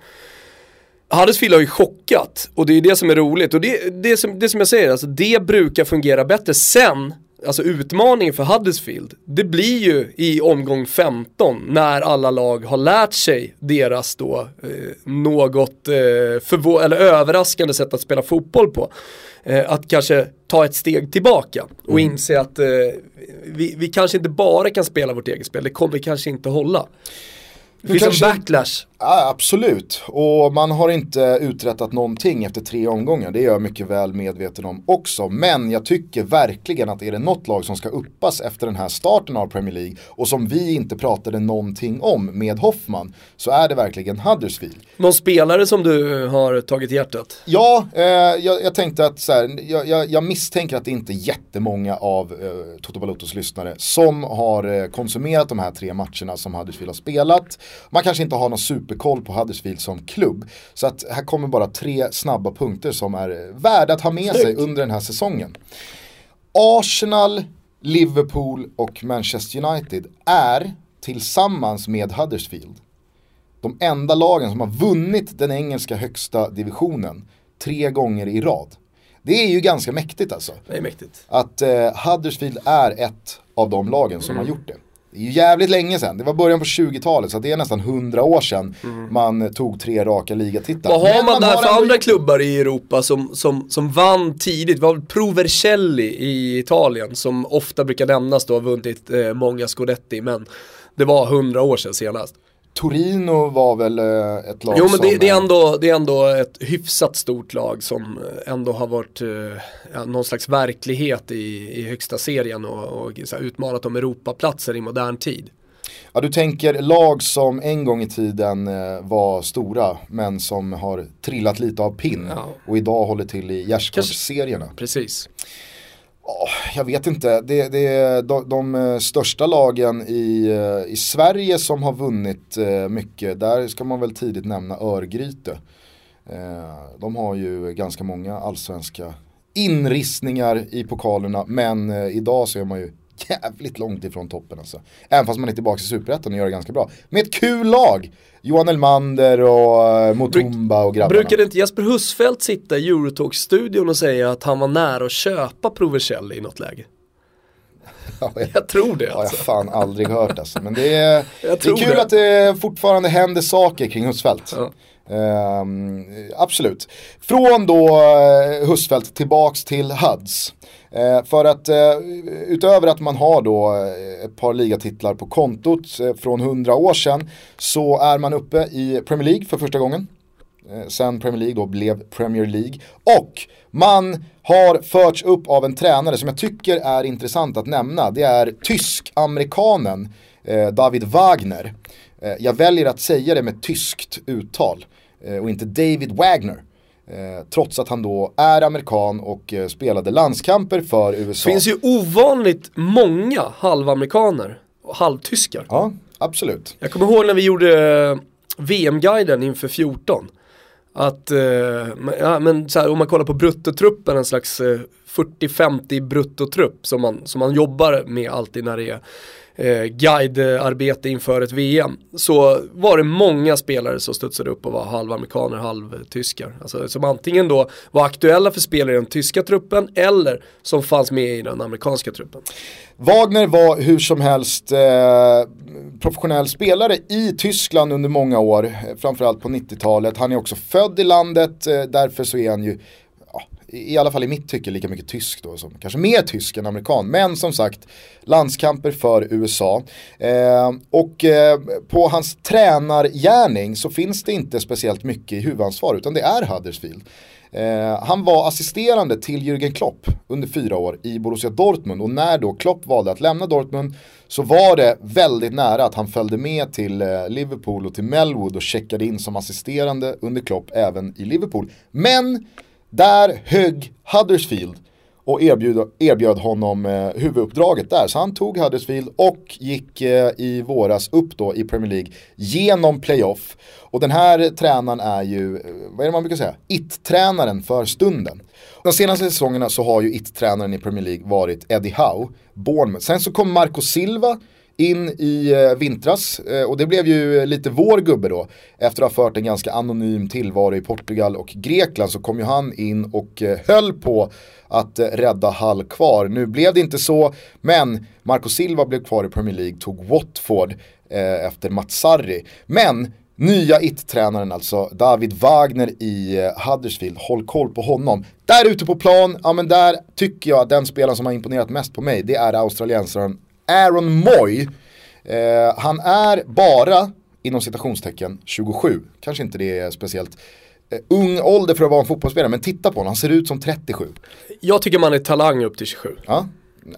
Huddersfield har ju chockat och det är det som är roligt och det, det, som, det som jag säger, alltså det brukar fungera bättre. Sen, alltså utmaningen för Huddersfield, det blir ju i omgång 15 när alla lag har lärt sig deras då eh, något eh, förvå- eller överraskande sätt att spela fotboll på. Eh, att kanske ta ett steg tillbaka och inse att eh, vi, vi kanske inte bara kan spela vårt eget spel, det kommer kanske inte hålla. Det finns kanske- en backlash. Ja, absolut, och man har inte uträttat någonting efter tre omgångar. Det är jag mycket väl medveten om också. Men jag tycker verkligen att är det något lag som ska uppas efter den här starten av Premier League och som vi inte pratade någonting om med Hoffman så är det verkligen Huddersfield. Någon spelare som du har tagit i hjärtat? Ja, eh, jag, jag tänkte att så här, jag, jag, jag misstänker att det inte är jättemånga av eh, Toto Balottos lyssnare som har eh, konsumerat de här tre matcherna som Huddersfield har spelat. Man kanske inte har någon superkoll på Huddersfield som klubb. Så att här kommer bara tre snabba punkter som är värda att ha med sig under den här säsongen. Arsenal, Liverpool och Manchester United är tillsammans med Huddersfield de enda lagen som har vunnit den engelska högsta divisionen tre gånger i rad. Det är ju ganska mäktigt alltså. Det är mäktigt. Att eh, Huddersfield är ett av de lagen som har gjort det. Det är ju jävligt länge sedan, det var början på 20-talet så det är nästan 100 år sedan mm. man tog tre raka ligatitlar. Vad har man, man där för andra klubbar i Europa som, som, som vann tidigt? Vi har Provercelli i Italien som ofta brukar nämnas då, har vunnit eh, många scodetti men det var 100 år sedan senast. Torino var väl eh, ett lag Jo men det, som, det, är ändå, det är ändå ett hyfsat stort lag som ändå har varit eh, ja, någon slags verklighet i, i högsta serien och, och här, utmanat om Europaplatser i modern tid. Ja du tänker lag som en gång i tiden eh, var stora men som har trillat lite av pinn ja. och idag håller till i gärdsgårdsserierna. Precis. Oh, jag vet inte, det, det är de, de, eh, största lagen i, eh, i Sverige som har vunnit eh, mycket. Där ska man väl tidigt nämna Örgryte. De har ju ganska många allsvenska inristningar i pokalerna men idag så är man ju jävligt långt ifrån toppen alltså. Även fast man är tillbaka i superettan och gör det ganska bra. Med ett kul lag! Johan Elmander och uh, Motumba och grabbarna. Brukade inte Jesper Husfeldt sitta i Eurotalk-studion och säga att han var nära att köpa Provercelli i något läge? Ja, jag, jag, tror det alltså. Ja, jag har alltså. fan aldrig hört alltså. Men det är, det är kul det. att det fortfarande händer saker kring Husfeldt. Ja. Ehm, absolut. Från då eh, Husfeldt tillbaks till Huds. Eh, för att eh, utöver att man har då eh, ett par ligatitlar på kontot från hundra år sedan så är man uppe i Premier League för första gången. Sen Premier League då blev Premier League. Och man har förts upp av en tränare som jag tycker är intressant att nämna. Det är tysk-amerikanen David Wagner. Jag väljer att säga det med tyskt uttal. Eh, och inte David Wagner. Eh, trots att han då är amerikan och eh, spelade landskamper för USA. Det finns ju ovanligt många halvamerikaner och halvtyskar. Ja, absolut. Jag kommer ihåg när vi gjorde VM-guiden inför 14. Att, ja, men så här, om man kollar på bruttotruppen, en slags 40-50 bruttotrupp som man, som man jobbar med alltid när det är eh, guidearbete inför ett VM så var det många spelare som studsade upp och var halvamerikaner, halvtyskar. Alltså, som antingen då var aktuella för spelare i den tyska truppen eller som fanns med i den amerikanska truppen. Wagner var hur som helst eh, professionell spelare i Tyskland under många år, framförallt på 90-talet. Han är också född i landet, eh, därför så är han ju i alla fall i mitt tycke lika mycket tysk då, som, kanske mer tysk än amerikan. Men som sagt, landskamper för USA. Eh, och eh, på hans tränargärning så finns det inte speciellt mycket i huvudansvar utan det är Huddersfield. Eh, han var assisterande till Jürgen Klopp under fyra år i Borussia Dortmund och när då Klopp valde att lämna Dortmund så var det väldigt nära att han följde med till eh, Liverpool och till Melwood och checkade in som assisterande under Klopp även i Liverpool. Men där högg Huddersfield och erbjöd, erbjöd honom eh, huvuduppdraget där. Så han tog Huddersfield och gick eh, i våras upp då i Premier League genom playoff. Och den här tränaren är ju, eh, vad är det man brukar säga, it-tränaren för stunden. De senaste säsongerna så har ju it-tränaren i Premier League varit Eddie Howe, Bournemouth. Sen så kom Marco Silva in i eh, vintras eh, och det blev ju lite vår gubbe då. Efter att ha fört en ganska anonym tillvaro i Portugal och Grekland så kom ju han in och eh, höll på att eh, rädda Hall kvar. Nu blev det inte så, men Marco Silva blev kvar i Premier League, tog Watford eh, efter Matsarri. Men Nya it-tränaren alltså, David Wagner i eh, Huddersfield, håll koll på honom. Där ute på plan, ja men där tycker jag att den spelaren som har imponerat mest på mig, det är australiensaren Aaron Moy. Eh, han är bara, inom citationstecken, 27. Kanske inte det är speciellt eh, ung ålder för att vara en fotbollsspelare, men titta på honom, han ser ut som 37. Jag tycker man är talang upp till 27. Ja,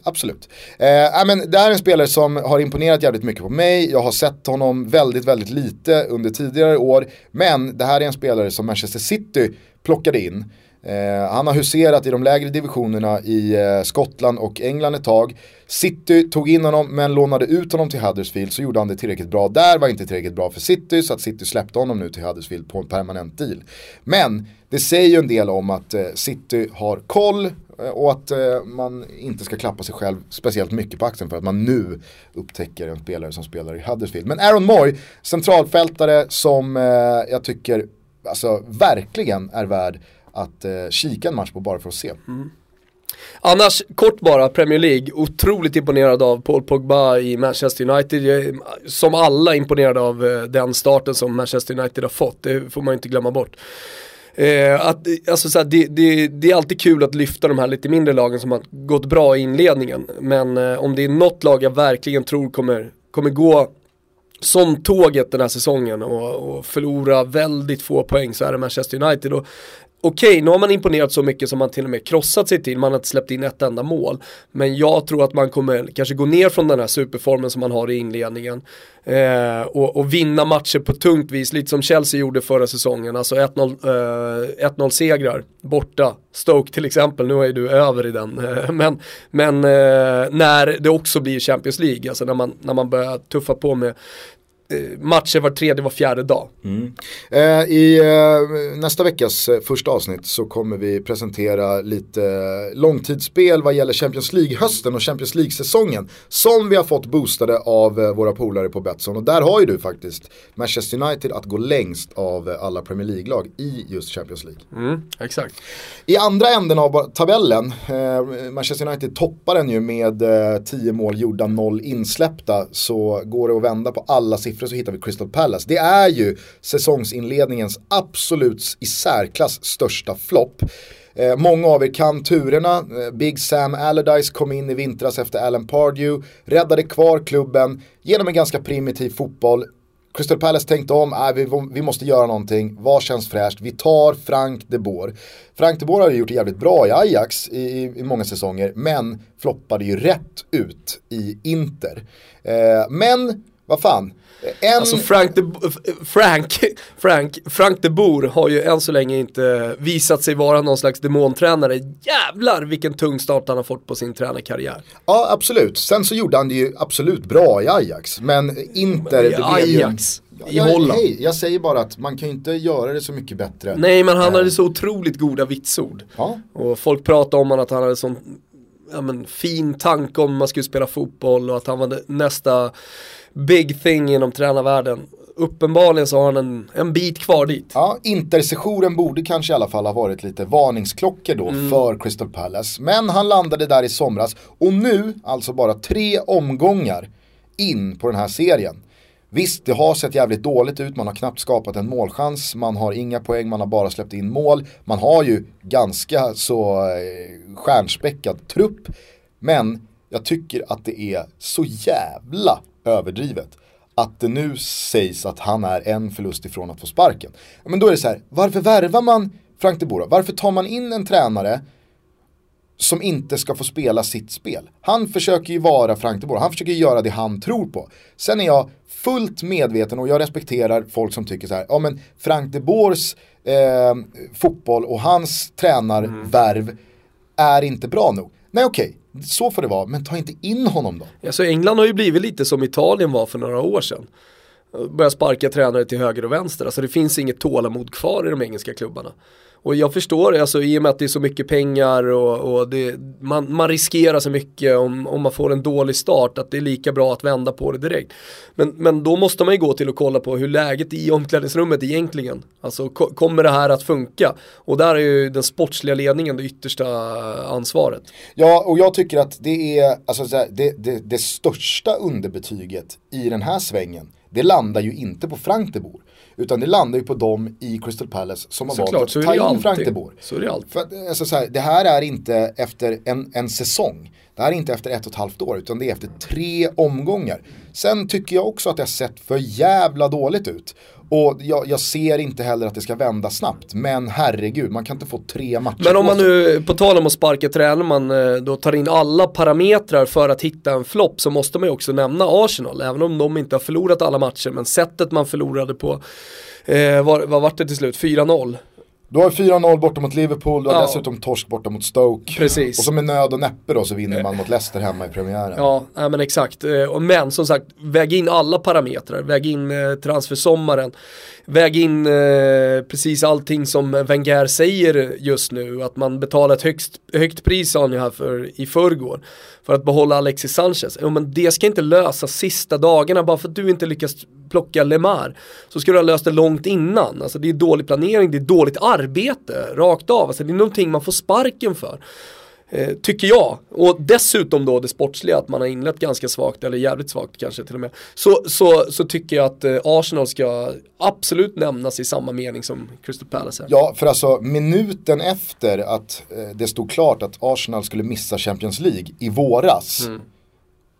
absolut. Eh, men det här är en spelare som har imponerat jävligt mycket på mig. Jag har sett honom väldigt, väldigt lite under tidigare år. Men det här är en spelare som Manchester City plockade in. Eh, han har huserat i de lägre divisionerna i eh, Skottland och England ett tag. City tog in honom men lånade ut honom till Huddersfield så gjorde han det tillräckligt bra där, var inte tillräckligt bra för City så att City släppte honom nu till Huddersfield på en permanent deal. Men det säger ju en del om att eh, City har koll eh, och att eh, man inte ska klappa sig själv speciellt mycket på axeln för att man nu upptäcker en spelare som spelar i Huddersfield. Men Aaron Moy, centralfältare som eh, jag tycker alltså, verkligen är värd att eh, kika en match på bara för att se. Mm. Annars, kort bara, Premier League. Otroligt imponerad av Paul Pogba i Manchester United. Som alla imponerade av eh, den starten som Manchester United har fått. Det får man inte glömma bort. Eh, att, alltså, så det, det, det, är alltid kul att lyfta de här lite mindre lagen som har gått bra i inledningen. Men eh, om det är något lag jag verkligen tror kommer, kommer gå som tåget den här säsongen och, och förlora väldigt få poäng så är det Manchester United. Och Okej, okay, nu har man imponerat så mycket som man till och med krossat sig till, man har inte släppt in ett enda mål. Men jag tror att man kommer kanske gå ner från den här superformen som man har i inledningen. Eh, och, och, vinna matcher på tungt vis, lite som Chelsea gjorde förra säsongen. Alltså 1-0 eh, segrar borta. Stoke till exempel, nu är du över i den. Eh, men men eh, när det också blir Champions League, alltså när man, när man börjar tuffa på med matcher var tredje, var fjärde dag. Mm. Eh, I eh, nästa veckas eh, första avsnitt så kommer vi presentera lite långtidsspel vad gäller Champions League-hösten och Champions League-säsongen. Som vi har fått boostade av eh, våra polare på Betsson. Och där har ju du faktiskt Manchester United att gå längst av eh, alla Premier League-lag i just Champions League. Mm, exakt. I andra änden av tabellen, Manchester United toppar den ju med 10 mål gjorda, 0 insläppta. Så går det att vända på alla siffror siffror så hittar vi Crystal Palace. Det är ju säsongsinledningens absolut i särklass största flopp. Eh, många av er kan turerna. Eh, Big Sam Allardyce kom in i vintras efter Alan Pardew, räddade kvar klubben genom en ganska primitiv fotboll. Crystal Palace tänkte om, äh, vi, vi måste göra någonting, vad känns fräscht? Vi tar Frank de Boer. Frank de Boer har ju gjort det jävligt bra i Ajax i, i, i många säsonger, men floppade ju rätt ut i Inter. Eh, men, vad fan, en... Alltså Frank de, Frank, Frank, Frank de Boer har ju än så länge inte visat sig vara någon slags demontränare. Jävlar vilken tung start han har fått på sin tränarkarriär. Ja absolut, sen så gjorde han det ju absolut bra i Ajax. Men inte... I Ajax. Ju... I Holland. Hej, jag säger bara att man kan ju inte göra det så mycket bättre. Nej men han hade så otroligt goda vitsord. Ja. Och folk pratade om att han hade sån ja, men, fin tanke om man skulle spela fotboll och att han var nästa big thing inom tränarvärlden. Uppenbarligen så har han en, en bit kvar dit. Ja, intersessionen borde kanske i alla fall ha varit lite varningsklockor då mm. för Crystal Palace. Men han landade där i somras och nu, alltså bara tre omgångar in på den här serien. Visst, det har sett jävligt dåligt ut, man har knappt skapat en målchans, man har inga poäng, man har bara släppt in mål. Man har ju ganska så eh, stjärnspäckad trupp. Men jag tycker att det är så jävla överdrivet. Att det nu sägs att han är en förlust ifrån att få sparken. Men då är det så här, varför värvar man Frank de Boer? Varför tar man in en tränare som inte ska få spela sitt spel. Han försöker ju vara Frank de Boer, han försöker göra det han tror på. Sen är jag fullt medveten och jag respekterar folk som tycker så här, ja men Frank de Boers eh, fotboll och hans tränarvärv mm. är inte bra nog. Nej okej, så får det vara, men ta inte in honom då. Alltså England har ju blivit lite som Italien var för några år sedan. Börja sparka tränare till höger och vänster, alltså det finns inget tålamod kvar i de engelska klubbarna. Och jag förstår, alltså, i och med att det är så mycket pengar och, och det, man, man, riskerar så mycket om, om man får en dålig start att det är lika bra att vända på det direkt. Men, men då måste man ju gå till och kolla på hur läget i omklädningsrummet egentligen. Alltså ko kommer det här att funka? Och där är ju den sportsliga ledningen det yttersta ansvaret. Ja, och jag tycker att det är alltså, det, det, det största underbetyget i den här svängen det landar ju inte på Frank de Boer. Utan det landar ju på dem i Crystal Palace som har valt att ta in. Frank de Boer. Så är det alltid. För, alltså, så här, det här är inte efter en, en säsong. Det här är inte efter ett och ett halvt år utan det är efter tre omgångar. Sen tycker jag också att det har sett för jävla dåligt ut. Och jag, jag, ser inte heller att det ska vända snabbt. Men herregud, man kan inte få tre matcher Men om man nu, på tal om att sparka tränare, man eh, då tar in alla parametrar för att hitta en flopp så måste man ju också nämna Arsenal. Även om de inte har förlorat alla matcher, men sättet man förlorade på, eh, vad, vad var det till slut? 4-0? Du har 4-0 borta mot Liverpool, du har ja. dessutom torsk borta mot Stoke. Precis. Och så med nöd och näppe då så vinner man mot Leicester hemma i premiären. Ja, ja men exakt. Eh, men som sagt, väg in alla parametrar. Väg in eh, transfersommaren. Väg in eh, precis allting som Wenger säger just nu. Att man betalar ett högst, högt pris sa ni här för, i förrgår. För att behålla Alexis Sanchez. Ja, men det ska inte lösa sista dagarna bara för att du inte lyckas plocka Lemar. Så ska du ha löst det långt innan. Alltså det är dålig planering, det är dåligt arbete rakt av. Alltså det är någonting man får sparken för. Eh, tycker jag. Och dessutom då det sportsliga, att man har inlett ganska svagt, eller jävligt svagt kanske till och med. Så, så, så tycker jag att eh, Arsenal ska absolut nämnas i samma mening som Crystal Palace. Här. Ja, för alltså minuten efter att eh, det stod klart att Arsenal skulle missa Champions League i våras. Mm.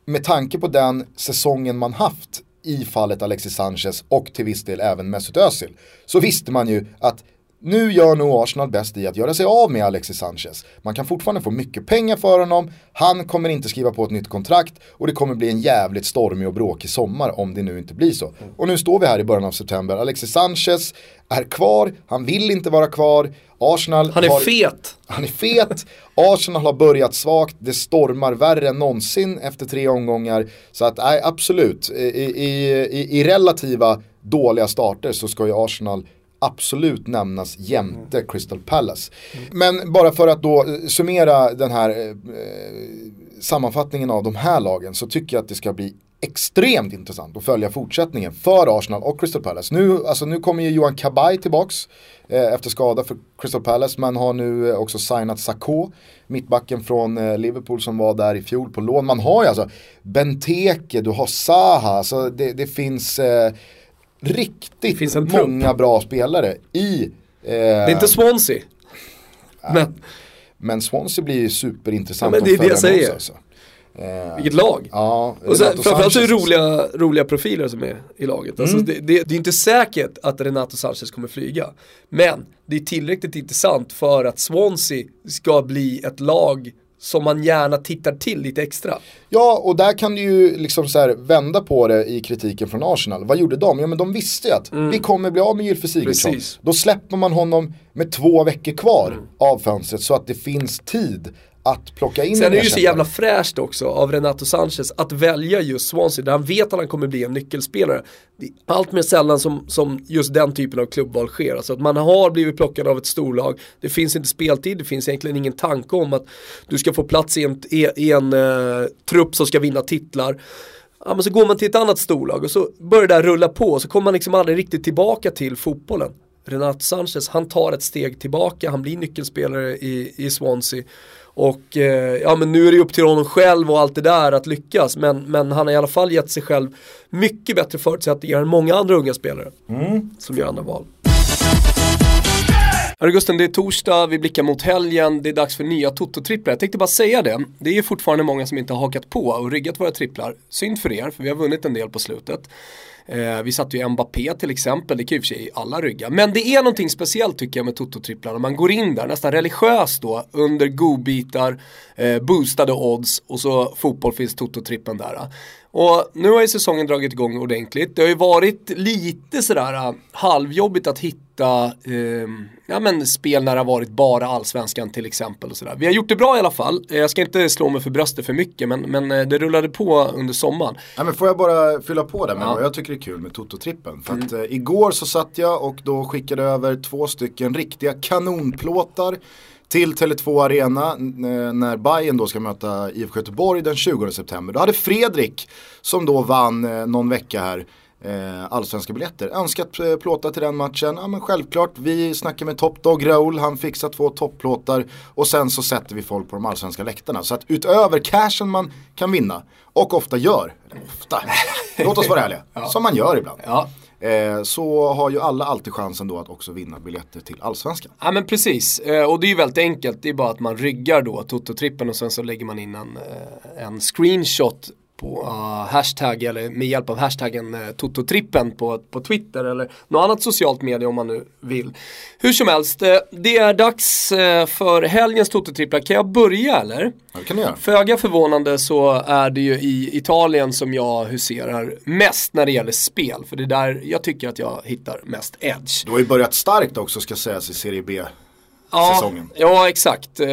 Med tanke på den säsongen man haft i fallet Alexis Sanchez och till viss del även Mesut Özil. Så visste man ju att nu gör nog Arsenal bäst i att göra sig av med Alexis Sanchez. Man kan fortfarande få mycket pengar för honom, han kommer inte skriva på ett nytt kontrakt och det kommer bli en jävligt stormig och bråkig sommar om det nu inte blir så. Och nu står vi här i början av september, Alexis Sanchez är kvar, han vill inte vara kvar, Arsenal Han är har, fet. Han är fet, Arsenal har börjat svagt, det stormar värre än någonsin efter tre omgångar. Så att nej, absolut, i, i, i, i relativa dåliga starter så ska ju Arsenal absolut nämnas jämte Crystal Palace. Men bara för att då eh, summera den här eh, sammanfattningen av de här lagen så tycker jag att det ska bli extremt intressant att följa fortsättningen för Arsenal och Crystal Palace. Nu, alltså, nu kommer ju Johan Kabay tillbaks eh, efter skada för Crystal Palace. Man har nu eh, också signat Sakho, mittbacken från eh, Liverpool som var där i fjol på lån. Man har ju alltså Benteke, du har Zaha, alltså det, det finns eh, riktigt finns många bra spelare i... Eh, det är inte Swansea. men, men Swansea blir ju superintressant ja, men det är det jag säger. Alltså. Eh, Vilket lag! Ja, och sen, framförallt så är det roliga, roliga profiler som är i laget. Alltså, mm. det, det, det, är inte säkert att Renato Sanchez kommer flyga. Men det är tillräckligt intressant för att Swansea ska bli ett lag som man gärna tittar till lite extra. Ja, och där kan du ju liksom så vända på det i kritiken från Arsenal. Vad gjorde de? Ja, men de visste ju att mm. vi kommer bli av med Gylfe Sigurdsson. Då släpper man honom med två veckor kvar mm. av fönstret så att det finns tid att plocka in Sen är det ju så jävla fräscht också av Renato Sanchez att välja just Swansea där han vet att han kommer bli en nyckelspelare. Det är allt mer sällan som, som just den typen av klubbval sker. Alltså att man har blivit plockad av ett storlag, det finns inte speltid, det finns egentligen ingen tanke om att du ska få plats i en, i en uh, trupp som ska vinna titlar. Ja, men så går man till ett annat storlag och så börjar det där rulla på och så kommer man liksom aldrig riktigt tillbaka till fotbollen. Renato Sanchez, han tar ett steg tillbaka, han blir nyckelspelare i, i Swansea. Och eh, ja men nu är det upp till honom själv och allt det där att lyckas. Men, men han har i alla fall gett sig själv mycket bättre förutsättningar än många andra unga spelare. Mm. Som gör andra val. Augusten, det är torsdag, vi blickar mot helgen, det är dags för nya Toto-tripplar. Jag tänkte bara säga det, det är fortfarande många som inte har hakat på och riggat våra tripplar. Synd för er, för vi har vunnit en del på slutet. Eh, vi satte ju Mbappé till exempel, det kan ju för sig alla rygga. Men det är någonting speciellt tycker jag med Toto-tripplarna. Man går in där nästan religiöst då under godbitar, eh, boostade odds och så fotboll finns Toto-trippen där. Och nu har ju säsongen dragit igång ordentligt. Det har ju varit lite sådär äh, halvjobbigt att hitta eh, ja, men spel när det har varit bara allsvenskan till exempel. Och sådär. Vi har gjort det bra i alla fall. Eh, jag ska inte slå mig för bröstet för mycket men, men eh, det rullade på under sommaren. Ja, men får jag bara fylla på där med ja. vad jag tycker är kul med Toto-trippen. För att mm. eh, igår så satt jag och då skickade över två stycken riktiga kanonplåtar till Tele2 Arena när Bayern då ska möta IFK Göteborg den 20 september. Då hade Fredrik, som då vann eh, någon vecka här, eh, allsvenska biljetter. Önskat eh, plåtar till den matchen. Ja men självklart, vi snackar med Top Dog Raoul, han fixar två topplåtar och sen så sätter vi folk på de allsvenska läktarna. Så att utöver cashen man kan vinna, och ofta gör, ofta, låt oss vara ärliga, ja. som man gör ibland. Ja eh, så har ju alla alltid chansen då att också vinna biljetter till Allsvenskan. Ja men precis, eh, och det är ju väldigt enkelt. Det är bara att man ryggar då Toto-trippen och sen så lägger man in en, eh, en screenshot på uh, hashtag eller med hjälp av hashtaggen uh, Tototrippen på, på Twitter eller något annat socialt medie om man nu vill. Hur som helst, uh, det är dags uh, för helgens Tototripplar. Kan jag börja eller? Ja, kan du göra. Föga förvånande så är det ju i Italien som jag huserar mest när det gäller spel. För det är där jag tycker att jag hittar mest edge. Du har ju börjat starkt också ska sägas i Serie B ja, säsongen. Ja, exakt. Uh,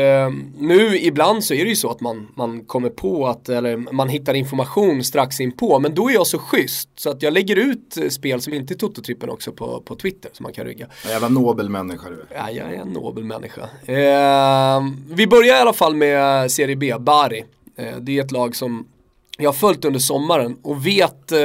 nu ibland så är det ju så att man, man kommer på att, eller man hittar information strax in på men då är jag så schysst så att jag lägger ut eh, spel som inte är Tototrippen också på, på Twitter som man kan rygga. En jävla nobel människa du Ja, jag är en nobel människa. Uh, vi börjar i alla fall med Serie B, Bari. Uh, det är ett lag som jag har följt under sommaren och vet, eh,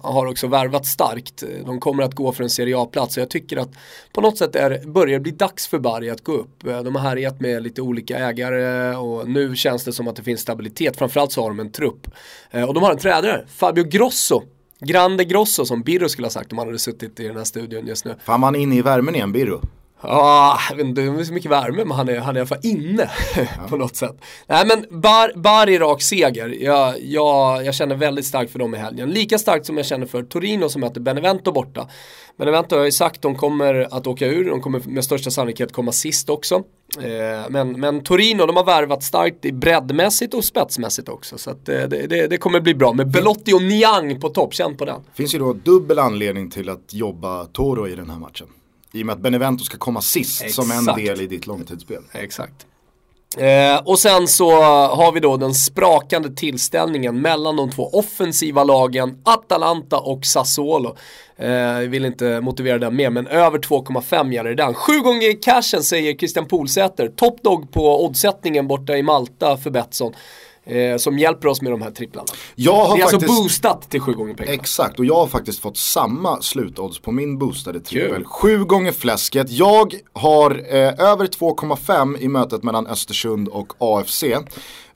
har också värvat starkt. De kommer att gå för en Serie A-plats och jag tycker att på något sätt är, börjar det bli dags för Bari att gå upp. Eh, de har härjat med lite olika ägare och nu känns det som att det finns stabilitet. Framförallt så har de en trupp. Eh, och de har en tränare, Fabio Grosso. Grande Grosso som Birro skulle ha sagt om han hade suttit i den här studion just nu. Fan man inne i värmen igen Birro. Ja, jag vet inte, det är så mycket värme men han är, han är i alla fall inne på något sätt. Nej men Bar, Bari rak seger. Jag, jag, jag känner väldigt starkt för dem i helgen. Lika starkt som jag känner för Torino som möter Benevento borta. Benevento har jag ju sagt, de kommer att åka ur. De kommer med största sannolikhet komma sist också. Eh, men, men Torino, de har värvat starkt i breddmässigt och spetsmässigt också. Så eh, det, det, det kommer bli bra. Med Belotti och Niang på topp, känn på den. Finns ju då dubbel anledning till att jobba Toro i den här matchen. I och med att Benevento ska komma sist Exakt. som en del i ditt långtidsspel. Exakt. Eh, och sen så har vi då den sprakande tillställningen mellan de två offensiva lagen Atalanta och Sassuolo. Eh, vill inte motivera den mer, men över 2,5 gäller den. Sju gånger cashen säger Christian Polsäter, toppdog på oddsättningen borta i Malta för Betsson eh, som hjälper oss med de här tripplarna. Jag har det är alltså faktiskt, alltså boostat till sju gånger pengarna. Exakt, och jag har faktiskt fått samma slutodds på min boostade trippel. Sju gånger fläsket. Jag har eh, över 2,5 i mötet mellan Östersund och AFC.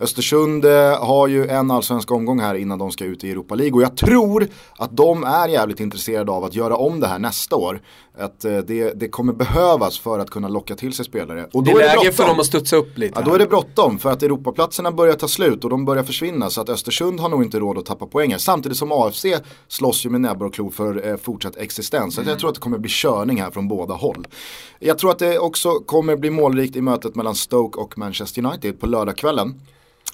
Östersund eh, har ju en allsvensk omgång här innan de ska ut i Europa League och jag tror att de är jävligt intresserade av att göra om det här nästa år. Att eh, det, det kommer behövas för att kunna locka till sig spelare. Och då det är läge för dem att studsa upp lite. Ja, då är det bråttom för att Europaplatserna börjar ta slut och de börjar försvinna så att Östersund har nog inte råd att tappa poäng Samtidigt som AFC slåss ju med näbbar och klor för eh, fortsatt existens. Så mm. jag tror att det kommer bli körning här från båda håll. Jag tror att det också kommer bli målrikt i mötet mellan Stoke och Manchester United på lördagskvällen.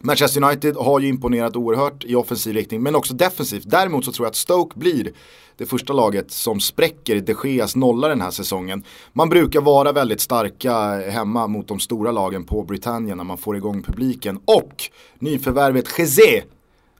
Manchester United har ju imponerat oerhört i offensiv riktning men också defensivt. Däremot så tror jag att Stoke blir det första laget som spräcker de Geas nolla den här säsongen. Man brukar vara väldigt starka hemma mot de stora lagen på Britannia när man får igång publiken. Och nyförvärvet Jezé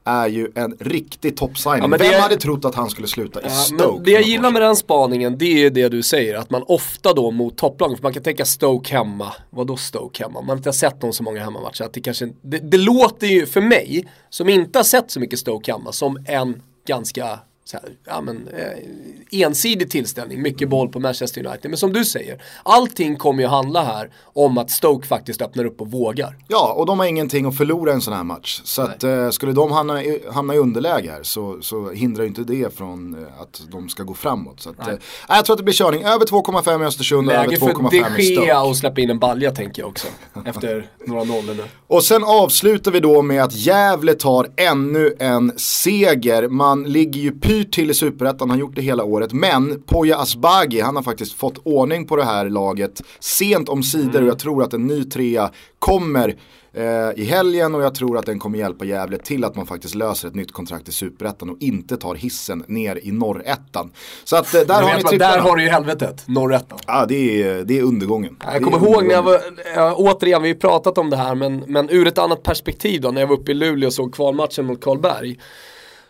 är ju en riktig toppsigning. Ja, Vem det... hade trott att han skulle sluta i Stoke? det jag gillar med den spaningen, det är det du säger, att man ofta då mot topplagen, för man kan tänka Stoke hemma, vadå Stoke hemma? Man har inte sett dem så många hemmamatcher, att det kanske, det, det låter ju för mig, som inte har sett så mycket Stoke hemma, som en ganska här, ja, men, eh, ensidig tillställning, mycket boll på Manchester United. Men som du säger, allting kommer ju handla här om att Stoke faktiskt öppnar upp och vågar. Ja, och de har ingenting att förlora en sån här match. Så att, eh, skulle de hamna i, hamna i underläge här så, så hindrar ju inte det från eh, att de ska gå framåt. Så att, eh, jag tror att det blir körning. Över 2,5 i Östersund och över 2,5 i Stoke. Läge för och släppa in en balja tänker jag också. efter några nollor nu. Och sen avslutar vi då med att Gävle tar ännu en seger. Man ligger ju pyrt till i superettan, han har gjort det hela året. Men Poya Asbaghi, han har faktiskt fått ordning på det här laget sent om sidor mm. och jag tror att en ny trea kommer eh, i helgen och jag tror att den kommer hjälpa Gävle till att man faktiskt löser ett nytt kontrakt i superettan och inte tar hissen ner i norrettan. Så att eh, där har ni tripparna. Där har du ju helvetet, norrettan. Ja, det är, det är undergången. Jag kommer ihåg när jag var, äh, återigen, vi har pratat om det här, men, men ur ett annat perspektiv då, när jag var uppe i Luleå och såg kvalmatchen mot Karlberg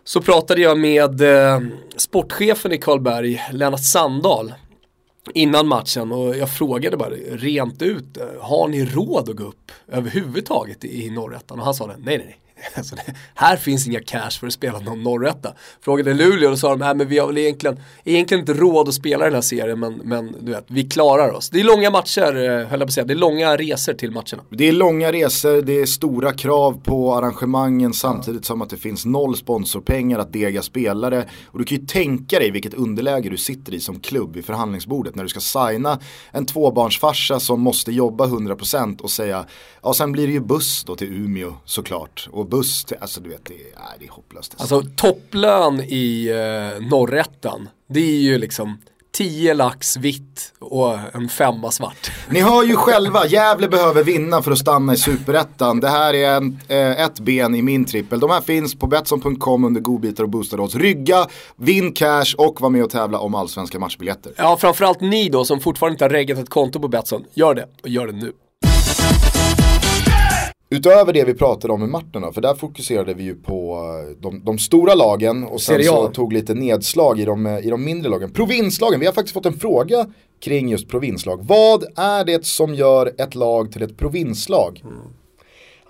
så pratade jag med eh, sportchefen i Karlberg, Lennart Sandahl, innan matchen och jag frågade bara rent ut, eh, har ni råd att gå upp överhuvudtaget i, i norrettan? Och han sa det, nej nej nej. Alltså det, här finns inga cash för att spela någon norrätta. Frågade Luleå och då sa de, här, men vi har väl egentligen, egentligen inte råd att spela den här serien men, men du vet, vi klarar oss. Det är långa matcher, eh, höll jag på att säga, det är långa resor till matcherna. Det är långa resor, det är stora krav på arrangemangen samtidigt som att det finns noll sponsorpengar att dega spelare. Och du kan ju tänka dig vilket underläge du sitter i som klubb i förhandlingsbordet när du ska signa en tvåbarnsfarsa som måste jobba 100% och säga, ja sen blir det ju buss då till Umeå såklart. Och buss till, alltså du vet det är, det är hopplöst. Alltså topplön i eh, norrättan, det är ju liksom 10 lax vitt och en femma svart. Ni hör ju själva, Gävle behöver vinna för att stanna i superettan. Det här är en, eh, ett ben i min trippel. De här finns på Betsson.com under godbitar och boostade odds. Rygga, vinn cash och var med och tävla om allsvenska matchbiljetter. Ja, framförallt ni då som fortfarande inte har reggat ett konto på Betsson. Gör det, och gör det nu. Utöver det vi pratade om i Martin för där fokuserade vi ju på eh, de, de stora lagen och sen så tog lite nedslag i de, eh, i de mindre lagen. Provinslagen, vi har faktiskt fått en fråga kring just provinslag. Vad är det som gör ett lag till ett provinslag? Mm.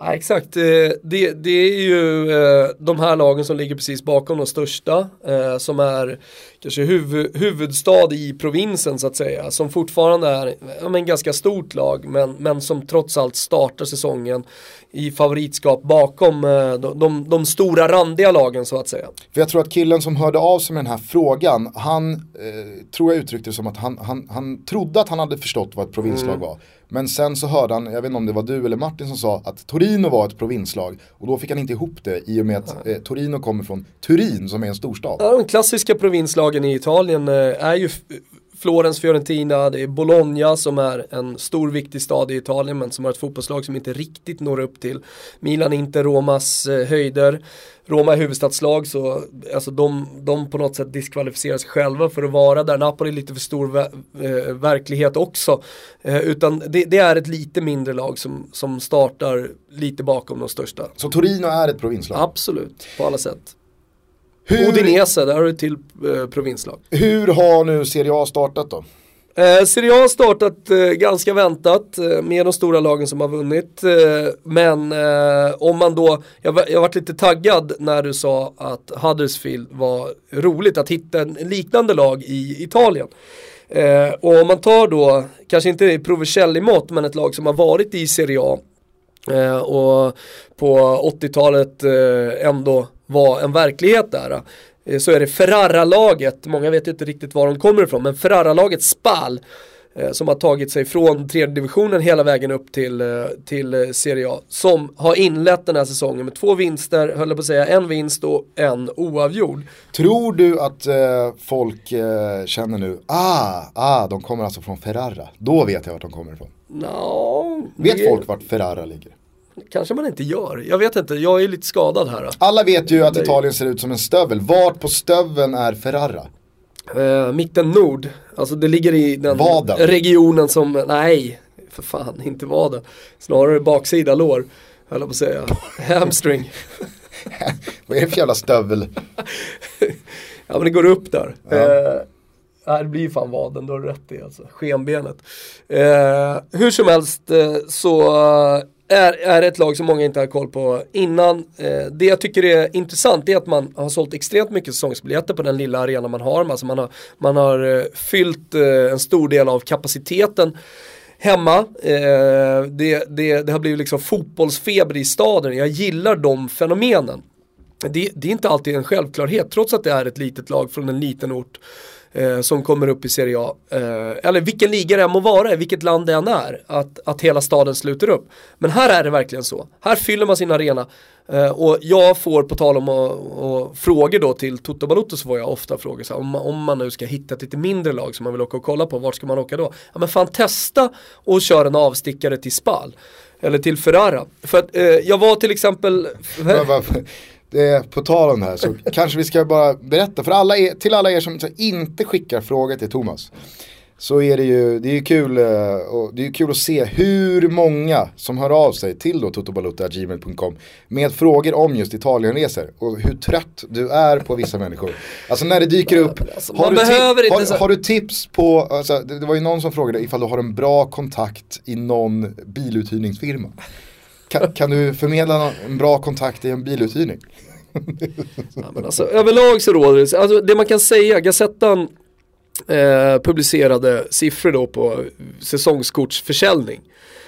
Ja, exakt, eh, det, det är ju eh, de här lagen som ligger precis bakom de största, eh, som är kanske huvud, huvudstad i provinsen så att säga, som fortfarande är ja, en ganska stort lag, men, men som trots allt startar säsongen i favoritskap bakom de, de, de, stora randiga lagen så att säga. För jag tror att killen som hörde av sig med den här frågan, han eh, tror jag uttryckte det som att han, han, han trodde att han hade förstått vad ett provinslag mm. var. Men sen så hörde han, jag vet inte om det var du eller Martin som sa att Torino var ett provinslag. Och då fick han inte ihop det i och med att eh, Torino kommer från Turin som är en storstad. Ja, de klassiska provinslagen i Italien eh, är ju Florens, Fiorentina, det är Bologna som är en stor viktig stad i Italien men som har ett fotbollslag som inte riktigt når upp till Milan, inte Romas eh, höjder. Roma är huvudstadslag så alltså de, de på något sätt diskvalificerar sig själva för att vara där. Napoli är lite för stor ver eh, verklighet också. Eh, utan det, det, är ett lite mindre lag som, som startar lite bakom de största. Så Torino är ett provinslag? Absolut, på alla sätt. Hur... Udinese, där har du till eh, provinslag. Hur har nu Serie A startat då? Eh, Serie A har startat eh, ganska väntat eh, med de stora lagen som har vunnit. Eh, men eh, om man då, jag, jag varit lite taggad när du sa att Huddersfield var roligt att hitta en liknande lag i Italien. Eh, och om man tar då, kanske inte i Provicelli-mått, men ett lag som har varit i Serie A och på 80-talet ändå var en verklighet där eh, så är det Ferrara-laget, många vet ju inte riktigt var de kommer ifrån, men Ferrara-laget Spal eh, som har tagit sig från tredje divisionen hela vägen upp till, eh, till Serie A. Som har inlett den här säsongen med två vinster, höll jag på att säga, en vinst och en oavgjord. Tror du att eh, folk eh, känner nu, ah, ah, de kommer alltså från Ferrara, då vet jag vart de kommer ifrån? No, vet det... folk vart Ferrara ligger? Kanske man inte gör. Jag vet inte, jag är lite skadad här. Alla vet ju att Italien ser ut som en stövel. Vart på stöveln är Ferrara? Uh, mitten nord, alltså det ligger i den vaden. regionen som, nej, för fan, inte vaden. Snarare baksida lår, höll jag på att säga. Hamstring. Vad är det för jävla stövel? ja men det går upp där. Ja. Uh, Nej, det blir ju fan vaden, då har du rätt i alltså. Skenbenet. Eh, hur som helst eh, så är, är ett lag som många inte har koll på innan. Eh, det jag tycker är intressant är att man har sålt extremt mycket säsongsbiljetter på den lilla arena man har. Alltså man har, man har eh, fyllt eh, en stor del av kapaciteten hemma. Eh, det, det, det har blivit liksom fotbollsfeber i staden. Jag gillar de fenomenen. Det, det, är inte alltid en självklarhet trots att det är ett litet lag från en liten ort eh, som kommer upp i Serie A. Eh, eller vilken liga det än må vara, vilket land det än är, att, att hela staden sluter upp. Men här är det verkligen så. Här fyller man sin arena. Eh, och jag får på tal om och, och frågor då till Toto Balotto så får jag ofta frågor så här, om, om man nu ska hitta ett lite mindre lag som man vill åka och kolla på, vart ska man åka då? Ja men fan testa och köra en avstickare till Spal. Eller till Ferrara. För att eh, jag var till exempel det, på tal om det här så kanske vi ska bara berätta för alla er, till alla er som inte skickar frågor till Thomas. Så är det ju, det är ju kul, eh, det är kul att se hur många som hör av sig till då totobalutta.gmail.com med frågor om just Italienresor och hur trött du är på vissa människor. Alltså när det dyker upp, alltså, har, du har, har, du tips på, alltså, det, det var ju någon som frågade ifall du har en bra kontakt i någon biluthyrningsfirma. Kan, kan du förmedla en bra kontakt i en biluthyrning? ja, men alltså, överlag så råder det, alltså, det man kan säga, Gazettan eh, publicerade siffror då på säsongskortsförsäljning.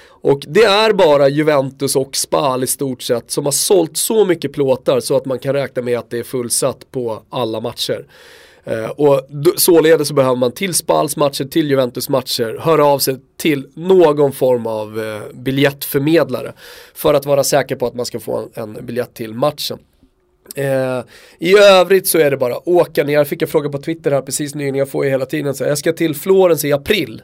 Och det är bara Juventus och Spal i stort sett som har sålt så mycket plåtar så att man kan räkna med att det är fullsatt på alla matcher. Eh, och således så behöver man till Spals matcher, till Juventus matcher, höra av sig till någon form av eh, biljettförmedlare. För att vara säker på att man ska få en, en biljett till matchen. Eh, I övrigt så är det bara åka ner. Jag fick en fråga på Twitter här precis nyligen, jag får ju hela tiden så jag ska till Florens i april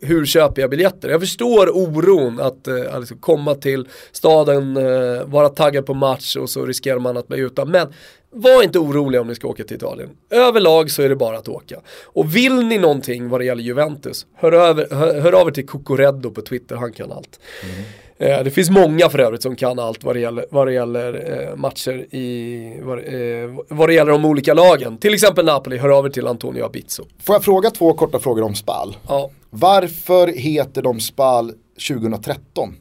hur köper jag biljetter? Jag förstår oron att eh, alltså komma till staden, eh, vara taggad på match och så riskerar man att bli utan. Men var inte oroliga om ni ska åka till Italien. Överlag så är det bara att åka. Och vill ni någonting vad det gäller Juventus, hör, över, hör, hör av er till Cocoreddo på Twitter, han kan allt. Mm. Eh, det finns många för övrigt som kan allt vad det gäller, vad det gäller eh, matcher i, vad, eh, vad det gäller de olika lagen. Till exempel Napoli, hör av er till Antonio Abizzo. Får jag fråga två korta frågor om Spal? Ja. Varför heter de Spal 2013?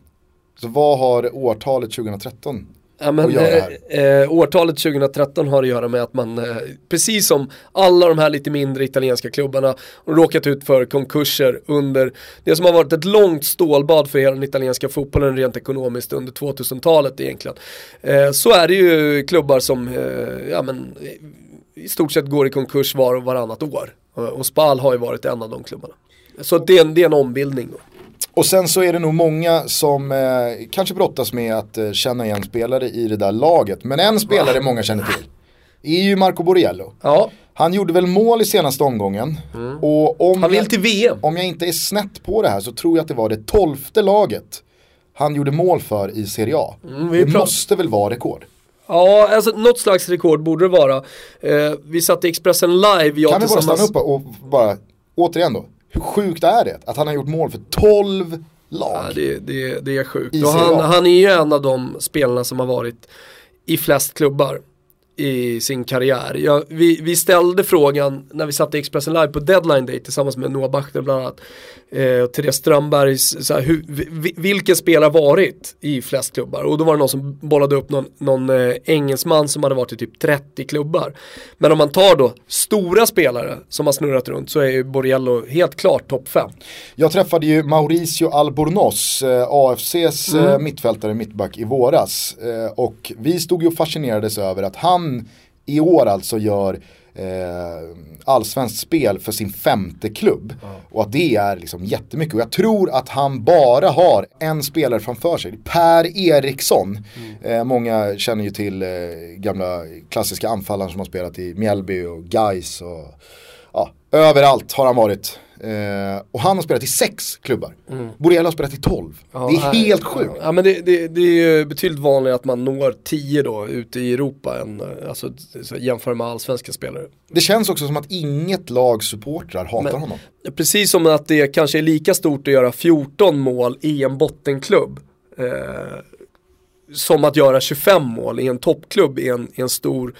Så vad har årtalet 2013 Ja, men, eh, eh, årtalet 2013 har att göra med att man, eh, precis som alla de här lite mindre italienska klubbarna, råkat ut för konkurser under det som har varit ett långt stålbad för hela den italienska fotbollen rent ekonomiskt under 2000-talet egentligen. Eh, så är det ju klubbar som eh, ja, men, i stort sett går i konkurs var och varannat år. Eh, Och Spal har ju varit en av de klubbarna. Så det är en, det är en ombildning. Då. Och sen så är det nog många som eh, kanske brottas med att eh, känna igen spelare i det där laget. Men en spelare många känner till är ju Marco Borriello. Ja, Han gjorde väl mål i senaste omgången. Och om Mm. han vill jag, till VM. om jag inte är snett på det här så tror jag att det var det tolfte laget han gjorde mål för i Serie A. Mm, det måste väl vara rekord. Ja, alltså något slags rekord borde det vara. Eh, vi satt i Expressen live, jag kan vi bara tillsammans... stanna upp och bara, återigen då, hur sjukt är det att han har gjort mål för 12 lag? Ja, det, det, det är sjukt. Och han, han är ju en av de spelarna som har varit i flest klubbar i sin karriär. Ja, vi, vi ställde frågan när vi satt i Expressen Live på Deadline Day tillsammans med Noah Bachner bland annat. Eh, Therese Strömbergs, så här, hur, vi, vilken spelare varit i flest klubbar? Och då var det någon som bollade upp någon, någon eh, engelsman som hade varit i typ 30 klubbar. Men om man tar då stora spelare som har snurrat runt så är ju Borriello helt klart topp 5. Jag träffade ju Mauricio Albornoz, eh, AFCs Mm. eh, mittfältare, mittback i våras. Eh, och vi stod ju och fascinerades över att han i år alltså gör eh, allsvenskt spel för sin femte klubb. Och att det är liksom jättemycket. Och jag tror att han bara har en spelare framför sig. Per Eriksson. Eh, många känner ju till eh, gamla klassiska anfallaren som har spelat i Mjällby och Gais och ja, överallt har han varit. Eh, och han har spelat i sex klubbar. Mm. Borrell har spelat i tolv. det är nej. helt sjukt. Ja men det, det, det är ju betydligt vanligare att man når 10 då ute i Europa än eh, alltså, så jämför med allsvenska spelare. Det känns också som att inget lags supportrar hatar Men- honom. Precis som att det kanske är lika stort att göra 14 mål i en bottenklubb. Eh, som att göra 25 mål i en toppklubb i en, i en stor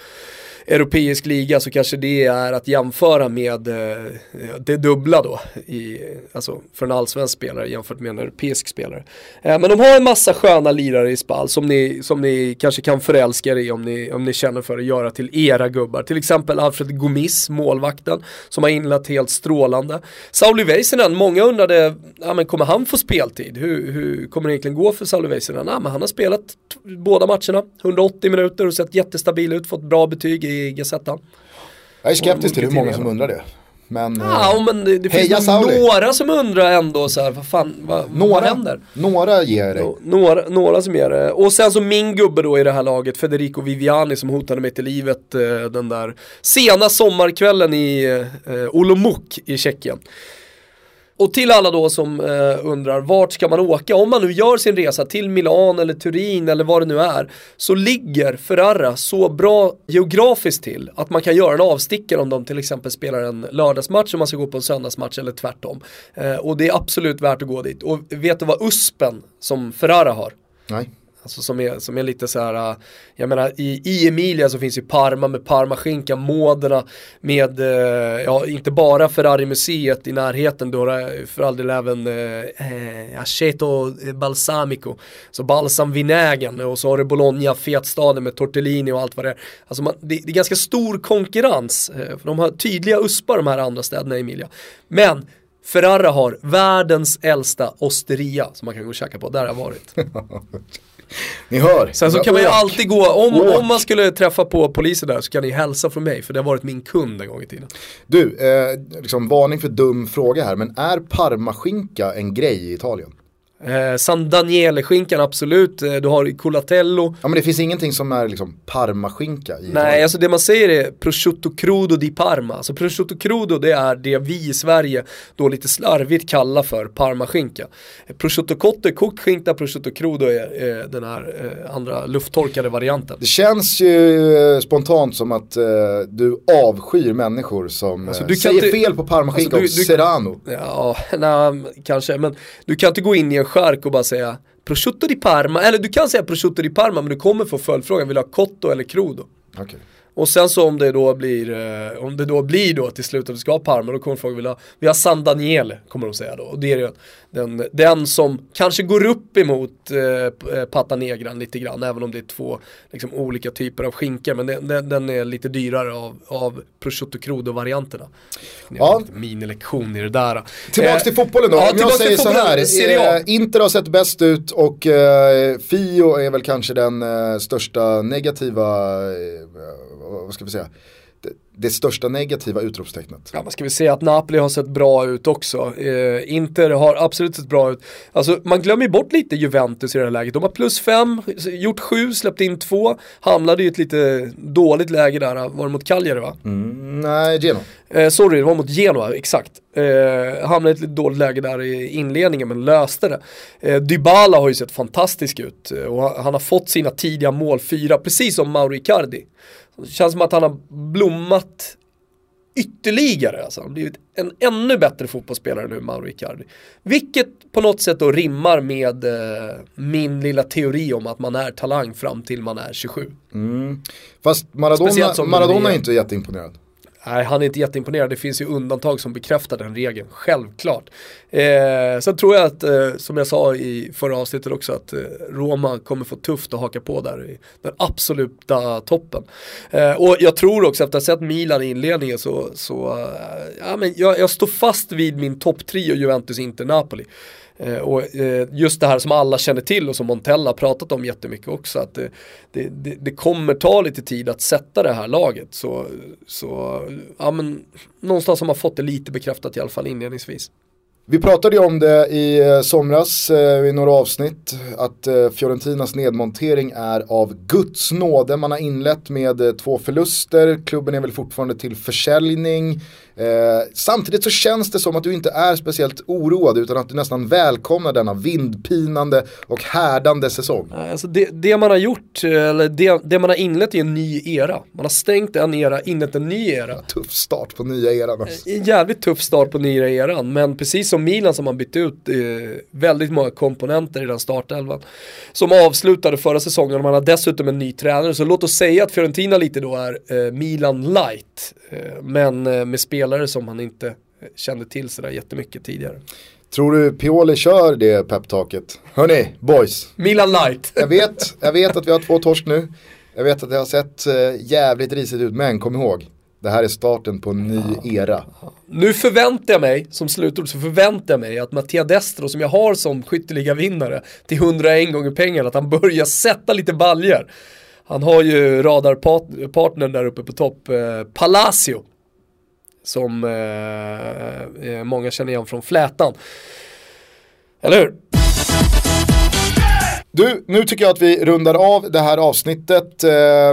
europeisk liga så kanske det är att jämföra med eh, det dubbla då. I, alltså för en allsvensk spelare jämfört med en europeisk spelare. Eh, men de har en massa sköna lirare i spall som ni, som ni kanske kan förälska er i om ni, om ni känner för att göra till era gubbar. Till exempel Alfred Gomis, målvakten, som har inlett helt strålande. Sauli Väisänen, många undrade, ja, men kommer han få speltid? Hur, hur kommer det egentligen gå för Sauli Väisänen? Ja, men han har spelat båda matcherna, 180 minuter och sett jättestabil ut, fått bra betyg i Gazettan. Jag är skeptisk till hur många som undrar det. Men eh, Ja, men det, det finns några som undrar ändå så här, vad fan, vad, vad några, händer? några ger. Nå- Några, några som gör det. Och sen så min gubbe då i det här laget, Federico Viviani som hotade mig till livet eh, den där sena sommarkvällen i eh, Olomouc i Tjeckien. Och till alla då som eh, undrar vart ska man åka om man nu gör sin resa till Milan eller Turin eller vad det nu är så ligger Ferrara så bra geografiskt till att man kan göra en avstickare om de till exempel spelar en lördagsmatch och man ska gå på en söndagsmatch eller tvärtom. Eh, och det är absolut värt att gå dit. Och vet du vad USPen som Ferrara har? Nej. Alltså som är, som är lite så här, äh, jag menar i, i Emilia så finns ju Parma med Parmaskinka, Modena med, eh, ja inte bara Ferrari-museet i närheten då, äh, för all del även eh, Aceto Balsamico, så balsamvinägen och så har du Bologna, fetstaden med tortellini och allt vad det är. Alltså man, det, det är ganska stor konkurrens, för de har tydliga uspar de här andra städerna i Emilia. Men Ferrara har världens äldsta osteria som man kan gå och käka på, där har jag varit. Ni hör. Sen så kan man ju alltid gå, om, Åk. om man skulle träffa på poliser där så kan ni hälsa från mig för det har varit min kund en gång i tiden. Du, eh, liksom varning för dum fråga här. Men är parmaskinka en grej i Italien? Eh, San Daniele-skinkan absolut, eh, du har Colatello. Ja men det finns ingenting som är liksom parmaskinka i Nej, alltså det man säger är prosciutto crudo di Parma. Alltså prosciutto crudo det är det vi i Sverige då lite slarvigt kallar för parmaskinka. Prosciutto cotto är kokt skinka, prosciutto crudo är eh, den här eh, andra lufttorkade varianten. Det känns ju eh, spontant som att eh, du avskyr människor som Alltså, eh, säger inte- fel på parmaskinka Alltså, du- och du- serrano. Ja, nej, kanske, men du kan inte gå in i en skärk och bara säga prosciutto di Parma, eller du kan säga prosciutto di Parma men du kommer få följdfrågan, vill du ha cotto eller crudo? Okej. Och sen så om det då blir, eh, om det då blir då till slut att vi ska ha Parma, då kommer folk vilja, vi har San Daniel kommer de säga då. Och det är ju den, den som kanske går upp emot eh, Pata Negran lite grann, även om det är två liksom, olika typer av skinka. Men det, den, den, är lite dyrare av, av prosciutto crudo-varianterna. Ja. Minilektion i det där. Tillbaks till fotbollen då. Ja, Om jag säger så här, eh, Inter har sett bäst ut och eh, Fio är väl kanske den eh, största negativa, eh, vad ska vi säga, det största negativa utropstecknet. Ja, man ska väl säga att Napoli har sett bra ut också. Eh, Inter har absolut sett bra ut. Alltså, man glömmer bort lite Juventus i det här läget. De har plus fem, gjort sju, släppt in två. Hamnade i ett lite dåligt läge där, var det mot Cagliari va? Mm, nej, Genoa. Eh, sorry, det var mot Genoa, exakt. Eh, hamnade i ett lite dåligt läge där i inledningen men löste det. Eh, Dybala har ju sett fantastisk ut eh, och han har fått sina tidiga mål, fyra, precis som Mauro Icardi. Det känns som att han har blommat ytterligare. Alltså. Han har blivit en ännu bättre fotbollsspelare nu, Mauro Icardi. Vilket på något sätt då rimmar med eh, min lilla teori om att man är talang fram till man är 27. Mm. Fast Maradona, Maradona är inte jätteimponerad. Nej, han är inte jätteimponerad. Det finns ju undantag som bekräftar den regeln, självklart. Eh, sen tror jag att, eh, som jag sa i förra avsnittet också, att eh, Roma kommer få tufft att haka på där i den absoluta toppen. Eh, och jag tror också, efter att ha sett Milan i inledningen, så, så eh, ja, men jag, jag står fast vid min topptrio Juventus, Inter, Napoli. Eh, och eh, just det här som alla känner till och som Montella har pratat om jättemycket också, att det, det, det, det, kommer ta lite tid att sätta det här laget. Så, så ja men, någonstans har man fått det lite bekräftat i alla fall inledningsvis. Vi pratade ju om det i eh, somras i några avsnitt att Fiorentinas nedmontering är av Guds nåde. Man har inlett med två förluster, klubben är väl fortfarande till försäljning. Eh, samtidigt så känns det som att du inte är speciellt oroad utan att du nästan välkomnar denna vindpinande och härdande säsong. Alltså det, det man har gjort, eller det, det, man har inlett är en ny era. Man har stängt en era, inlett en ny era. Ja, tuff start på nya eran. Alltså. En jävligt tuff start på nya eran, men precis som Milan som har bytt ut eh, väldigt många komponenter i den startelvan. Som avslutade förra säsongen och man har dessutom en ny tränare. Så låt oss säga att Fiorentina lite då är eh, Milan light. Eh, men eh, med spel spelare som han inte kände till sådär jättemycket tidigare. Tror du Pioli kör det peptaket? Hörni, boys. Milan light. jag, vet, jag vet att vi har två torsk nu. Jag vet att det har sett eh, jävligt risigt ut, men kom ihåg. Det här är starten på en ny era. Nu förväntar jag mig, som slutord, så förväntar jag mig att Mattia Destro som jag har som vinnare till 101 gånger pengarna, att han börjar sätta lite baljer. Han har ju radarpartnern där uppe på topp, eh, Palacio som eh, eh många känner igen från Flätan. Eller hur? Du, nu tycker jag att vi rundar av det här avsnittet. Eh,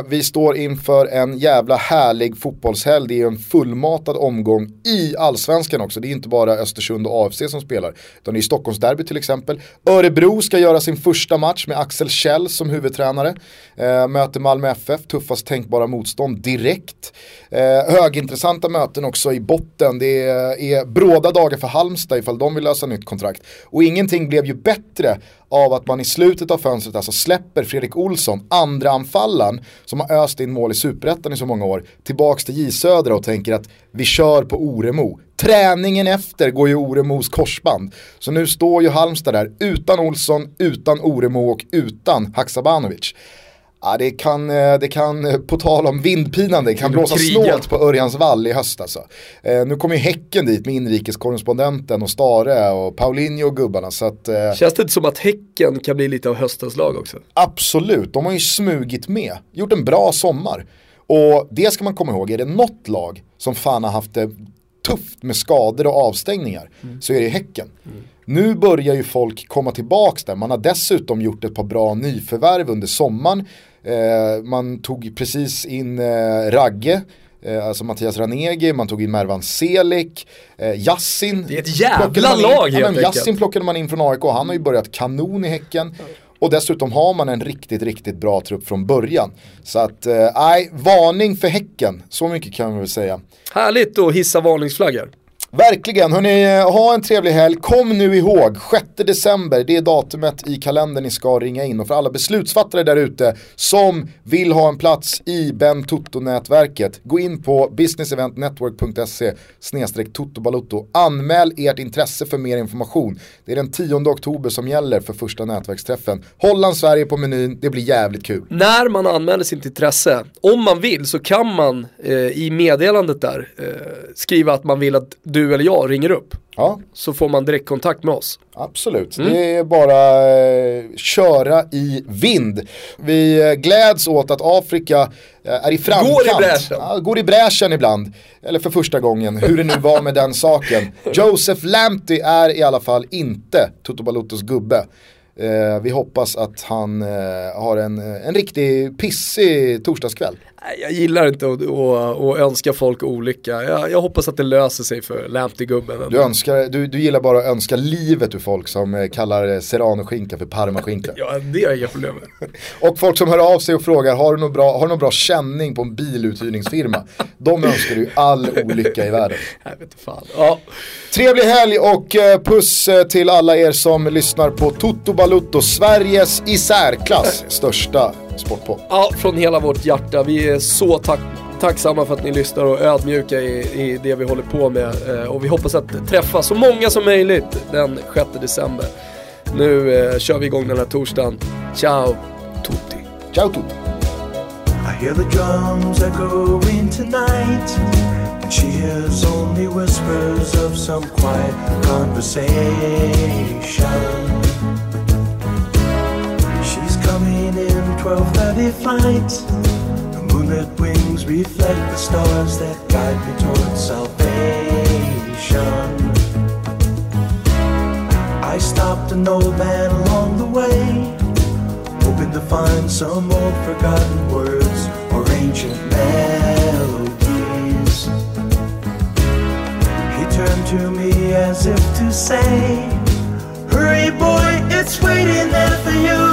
vi står inför en jävla härlig fotbollshelg. Det är en fullmatad omgång i allsvenskan också. Det är inte bara Östersund och AFC som spelar. Utan det är Stockholmsderby till exempel. Örebro ska göra sin första match med Axel Kjell som huvudtränare. Eh, möter Malmö FF, tuffast tänkbara motstånd direkt. Eh, högintressanta möten också i botten. Det är bråda dagar för Halmstad ifall de vill lösa nytt kontrakt. Och ingenting blev ju bättre av att man i slutet av fönstret alltså släpper Fredrik Olsson, andra anfallen som har öst in mål i superettan i så många år, tillbaks till J Södra och tänker att vi kör på Oremo. Träningen efter går ju Oremos korsband. Så nu står ju Halmstad där utan Olsson, utan Oremo och utan Haksabanovic. Ja, det, kan, eh, det kan, eh, på tal om vindpinande, det kan blåsa snålt på Örjans vall i höst alltså. Eh, nu kommer ju Häcken dit med inrikeskorrespondenten och Stare och Paulinho och gubbarna. Så att, eh, Känns det inte som att Häcken kan bli lite av höstens lag också? Absolut, de har ju smugit med. Gjort en bra sommar. Och det ska man komma ihåg, är det något lag som fan har haft det tufft med skador och avstängningar mm. så är det Häcken. Mm. Nu börjar ju folk komma tillbaks där. Man har dessutom gjort ett par bra nyförvärv under sommaren. Eh, man tog precis in eh, Ragge. Eh, alltså Mattias Ranegi, man tog in Mervan Selik, eh, Yassin. Det är ett jävla lag helt enkelt. Yassin plockade man in från AIK, han har ju börjat kanon i Häcken. Och dessutom har man en riktigt, riktigt bra trupp från början. Så att, eh, nej, eh, varning för Häcken, så mycket kan man väl säga. Härligt att hissa varningsflaggor. Verkligen, hörni, ha en trevlig helg. Kom nu ihåg, 6 december, det är datumet i kalendern ni ska ringa in. Och för alla beslutsfattare där ute som vill ha en plats i Ben Toto-nätverket, gå in på businesseventnetwork.se snedstreck totobalotto. Anmäl ert intresse för mer information. Det är den 10 oktober som gäller för första nätverksträffen. Holland, Sverige på menyn, det blir jävligt kul. När man anmäler sitt intresse, om man vill så kan man eh, i meddelandet där eh, skriva att man vill att du eller jag ringer upp. Ja. Så får man direktkontakt med oss. Absolut, mm. det är bara eh, köra i vind. Vi eh, gläds åt att Afrika eh, är i framkant. Går i bräschen. Ja, går i bräschen ibland. Eller för första gången, hur det nu var med den saken. Joseph Lamptey är i alla fall inte Toto Balutos gubbe. Eh, vi hoppas att han eh, har en, en riktig pissig torsdagskväll. Jag gillar inte att, att, att önska folk olycka. Jag, jag, hoppas att det löser sig för Lamptey-gubben. Du, du, du gillar bara att önska livet ur folk som eh, kallar serrano-skinka för parmaskinka. ja, det har jag inga problem med. och folk som hör av sig och frågar, har du någon bra, har du någon bra känning på en biluthyrningsfirma? De önskar du all olycka i världen. Jag vet fan. Ja. Trevlig helg och eh, puss eh, till alla er som lyssnar på Toto Balutto, Sveriges i särklass största sportpodd. Ja, från hela vårt hjärta. Vi är så tack tacksamma för att ni lyssnar och ödmjuka i, i det vi håller på med. Eh, och vi hoppas att träffa så många som möjligt den 6 december. Nu eh, kör vi igång den här torsdagen. Ciao tutti. Ciao tutti. I hear the drums echoing tonight And she hears only whispers of some quiet conversation 12:30 flight. The moonlit wings reflect the stars that guide me towards salvation. I stopped an old man along the way, hoping to find some old forgotten words or ancient melodies. He turned to me as if to say, Hurry, boy, it's waiting there for you.